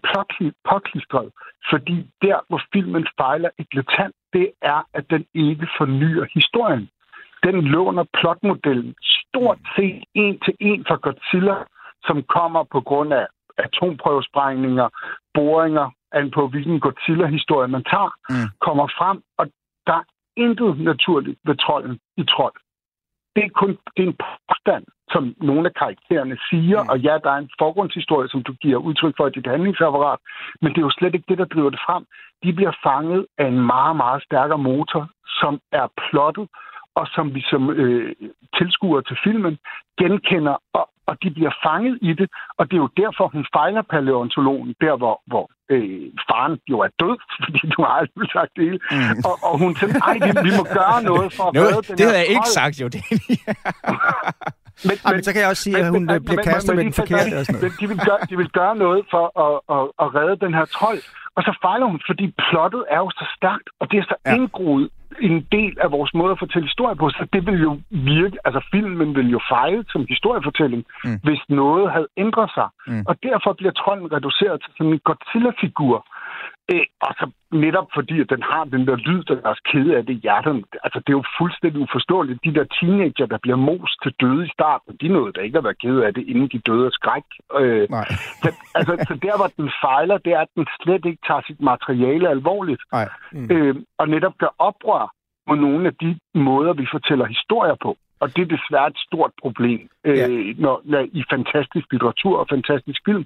Speaker 8: påklistret, fordi der, hvor filmen fejler eklatant, det er, at den ikke fornyer historien. Den låner plotmodellen stort set en til en fra Godzilla, som kommer på grund af atomprøvesprængninger, boringer, an på hvilken Godzilla-historie man tager, mm. kommer frem, og der er intet naturligt ved trolden i trold det er kun det er en påstand, som nogle af karaktererne siger, mm. og ja, der er en forgrundshistorie, som du giver udtryk for i dit handlingsapparat, men det er jo slet ikke det, der driver det frem. De bliver fanget af en meget, meget stærkere motor, som er plottet, og som vi som øh, tilskuere til filmen genkender og og de bliver fanget i det, og det er jo derfor, hun fejler paleontologen, der hvor, hvor øh, faren jo er død, fordi du har aldrig sagt det hele. Mm. Og, og hun tænker, ej, vi, vi må gøre noget for at
Speaker 4: no, redde den
Speaker 8: Det
Speaker 4: havde jeg ikke sagt, jo. Det
Speaker 7: men, men, så kan jeg også sige, men, at hun men, bliver kastet men, med den forkerte og sådan
Speaker 8: noget. De vil, gøre, de vil gøre noget for at, at, at redde den her trold, og så fejler hun, fordi plottet er jo så stærkt, og det er så ja. indgroet en del af vores måde at fortælle historie på, så det vil jo virke, altså filmen vil jo fejle som historiefortælling, mm. hvis noget havde ændret sig. Mm. Og derfor bliver trolden reduceret til sådan en Godzilla-figur. Øh, og så netop fordi, at den har den der lyd, der er også kede af det hjertet. Altså, det er jo fuldstændig uforståeligt. De der teenager, der bliver most til døde i starten, de nåede da ikke at være kede af det, inden de døde af skræk. Øh, Nej. Så, altså, så der, hvor den fejler, det er, at den slet ikke tager sit materiale alvorligt. Nej. Mm. Øh, og netop gør oprør mod nogle af de måder, vi fortæller historier på. Og det er desværre et stort problem ja. øh, når, når, i fantastisk litteratur og fantastisk film,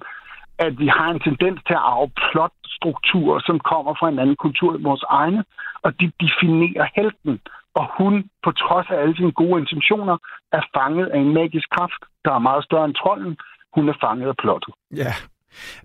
Speaker 8: at vi har en tendens til at arve plotstrukturer, som kommer fra en anden kultur end vores egne, og de definerer helten. Og hun, på trods af alle sine gode intentioner, er fanget af en magisk kraft, der er meget større end trolden. Hun er fanget af plottet.
Speaker 7: Ja,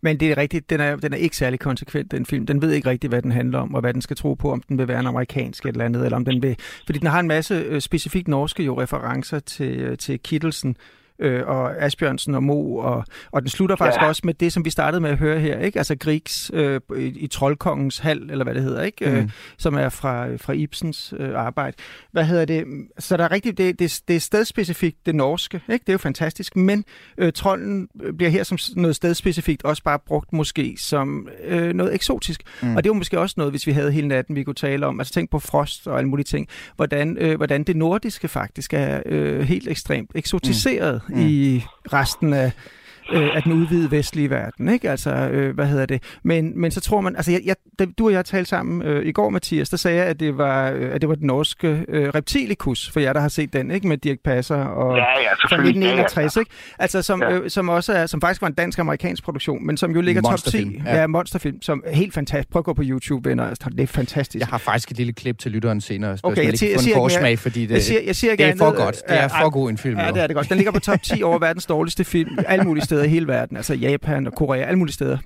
Speaker 7: men det er rigtigt, den er, den er ikke særlig konsekvent, den film. Den ved ikke rigtigt, hvad den handler om, og hvad den skal tro på, om den vil være en amerikansk eller andet, eller om den vil... Fordi den har en masse øh, specifikt norske jo referencer til, øh, til Kittelsen, øh, og Asbjørnsen og Mo, og, og den slutter faktisk ja. også med det, som vi startede med at høre her, ikke? Altså Griegs øh, i, i Troldkongens hal, eller hvad det hedder, ikke? Øh, mm. Øh, som er fra, fra Ibsens øh, arbejde. Hvad hedder det? Så der er rigtigt, det, det, det er stedspecifikt det norske, ikke? Det er jo fantastisk, men øh, trolden bliver her som noget stedspecifikt også bare brugt måske som øh, noget eksotisk. Mm. Og det er jo måske også noget, hvis vi havde hele natten, vi kunne tale om. Altså tænk på frost og alle mulige ting. Hvordan, øh, hvordan det nordiske faktisk er øh, helt ekstremt eksotiseret. Mm mm. i resten af øh, af den udvidede vestlige verden, ikke? Altså, øh, hvad hedder det? Men, men så tror man, altså, jeg, jeg, da du og jeg talte sammen øh, i går, Mathias, der sagde jeg, at det var, øh, at det var den norske øh, Reptilikus, for jer, der har set den, ikke? Med Dirk Passer og
Speaker 8: ja, ja,
Speaker 7: fra 1961, ja, ja. ikke? Altså, som, ja. øh, som også er, som faktisk var en dansk-amerikansk produktion, men som jo ligger top 10. Ja. ja, monsterfilm, som er helt fantastisk. Prøv at gå på YouTube, venner. Altså, det er fantastisk.
Speaker 4: Jeg har faktisk et lille klip til lytteren senere, okay, jeg, jeg, jeg, siger, forsmag, fordi det,
Speaker 7: jeg siger, jeg siger
Speaker 4: det er for godt. Det er for god en film.
Speaker 7: Ja, det er det godt. Den ligger på top 10 over verdens dårligste film, alle mulige steder steder i hele verden, altså Japan og Korea, alle mulige steder.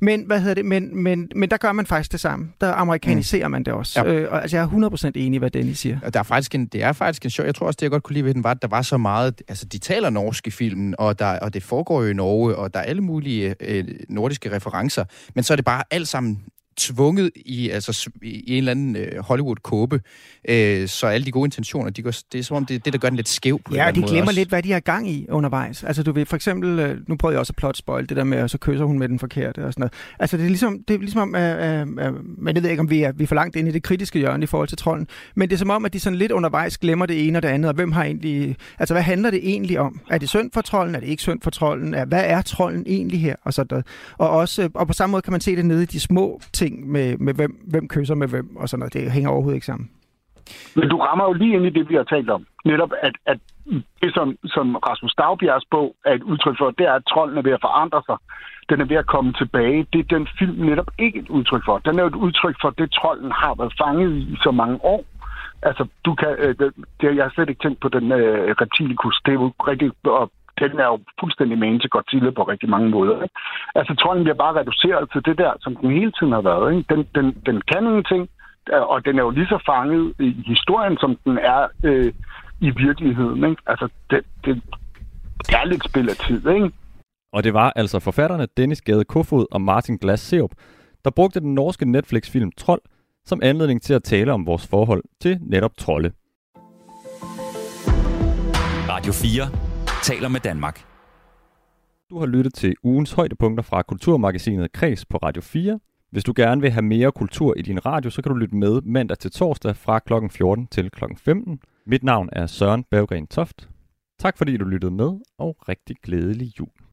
Speaker 7: Men, hvad hedder det, men, men, men der gør man faktisk det samme. Der amerikaniserer mm. man det også. Ja. Øh, og, altså, jeg er 100% enig i, hvad Dennis siger.
Speaker 4: Der er faktisk en, det er faktisk en sjov, jeg tror også, det jeg godt kunne lide ved den, var, at der var så meget, altså de taler norsk i filmen, og, der, og det foregår jo i Norge, og der er alle mulige øh, nordiske referencer, men så er det bare alt sammen tvunget i, altså, i en eller anden øh, Hollywood-kåbe, øh, så alle de gode intentioner, de går, det er som om, det er det, der gør den lidt skæv på
Speaker 7: Ja,
Speaker 4: de
Speaker 7: glemmer
Speaker 4: også.
Speaker 7: lidt, hvad de har gang i undervejs. Altså du ved, for eksempel, øh, nu prøvede jeg også at plot spoil det der med, at så kysser hun med den forkerte og sådan noget. Altså det er ligesom, det er ligesom øh, øh, men jeg ved ikke, om vi er, vi er for langt ind i det kritiske hjørne i forhold til trolden, men det er som om, at de sådan lidt undervejs glemmer det ene og det andet, og hvem har egentlig, altså hvad handler det egentlig om? Er det synd for trolden? Er det ikke synd for trolden? Hvad er trolden egentlig her? Og, sådan og, også, og på samme måde kan man se det nede i de små ting med, med hvem, hvem kysser med hvem og sådan noget. Det hænger overhovedet ikke sammen.
Speaker 8: Men du rammer jo lige ind i det, vi har talt om. Netop, at, at det, som, som Rasmus Dagbjergs bog er et udtryk for, det er, at trolden er ved at forandre sig. Den er ved at komme tilbage. Det er den film netop ikke et udtryk for. Den er jo et udtryk for det, trolden har været fanget i så mange år. Altså, du kan, øh, det, jeg har slet ikke tænkt på den øh, reptilikus. Det er jo rigtig, og den er jo fuldstændig magen til Godzilla på rigtig mange måder. Ikke? Altså, trolden bliver bare reduceret til det der, som den hele tiden har været. Ikke? Den, den, den kan ingenting, og den er jo lige så fanget i historien, som den er øh, i virkeligheden. Ikke? Altså, det, det, det er lidt spil af tid, ikke?
Speaker 2: Og det var altså forfatterne Dennis Gade Kofod og Martin Glass Seup, der brugte den norske Netflix-film Trold som anledning til at tale om vores forhold til netop trolde.
Speaker 1: Radio 4 taler med Danmark.
Speaker 2: Du har lyttet til ugens højdepunkter fra Kulturmagasinet Kreds på Radio 4. Hvis du gerne vil have mere kultur i din radio, så kan du lytte med mandag til torsdag fra kl. 14 til kl. 15. Mit navn er Søren Berggren Toft. Tak fordi du lyttede med, og rigtig glædelig jul.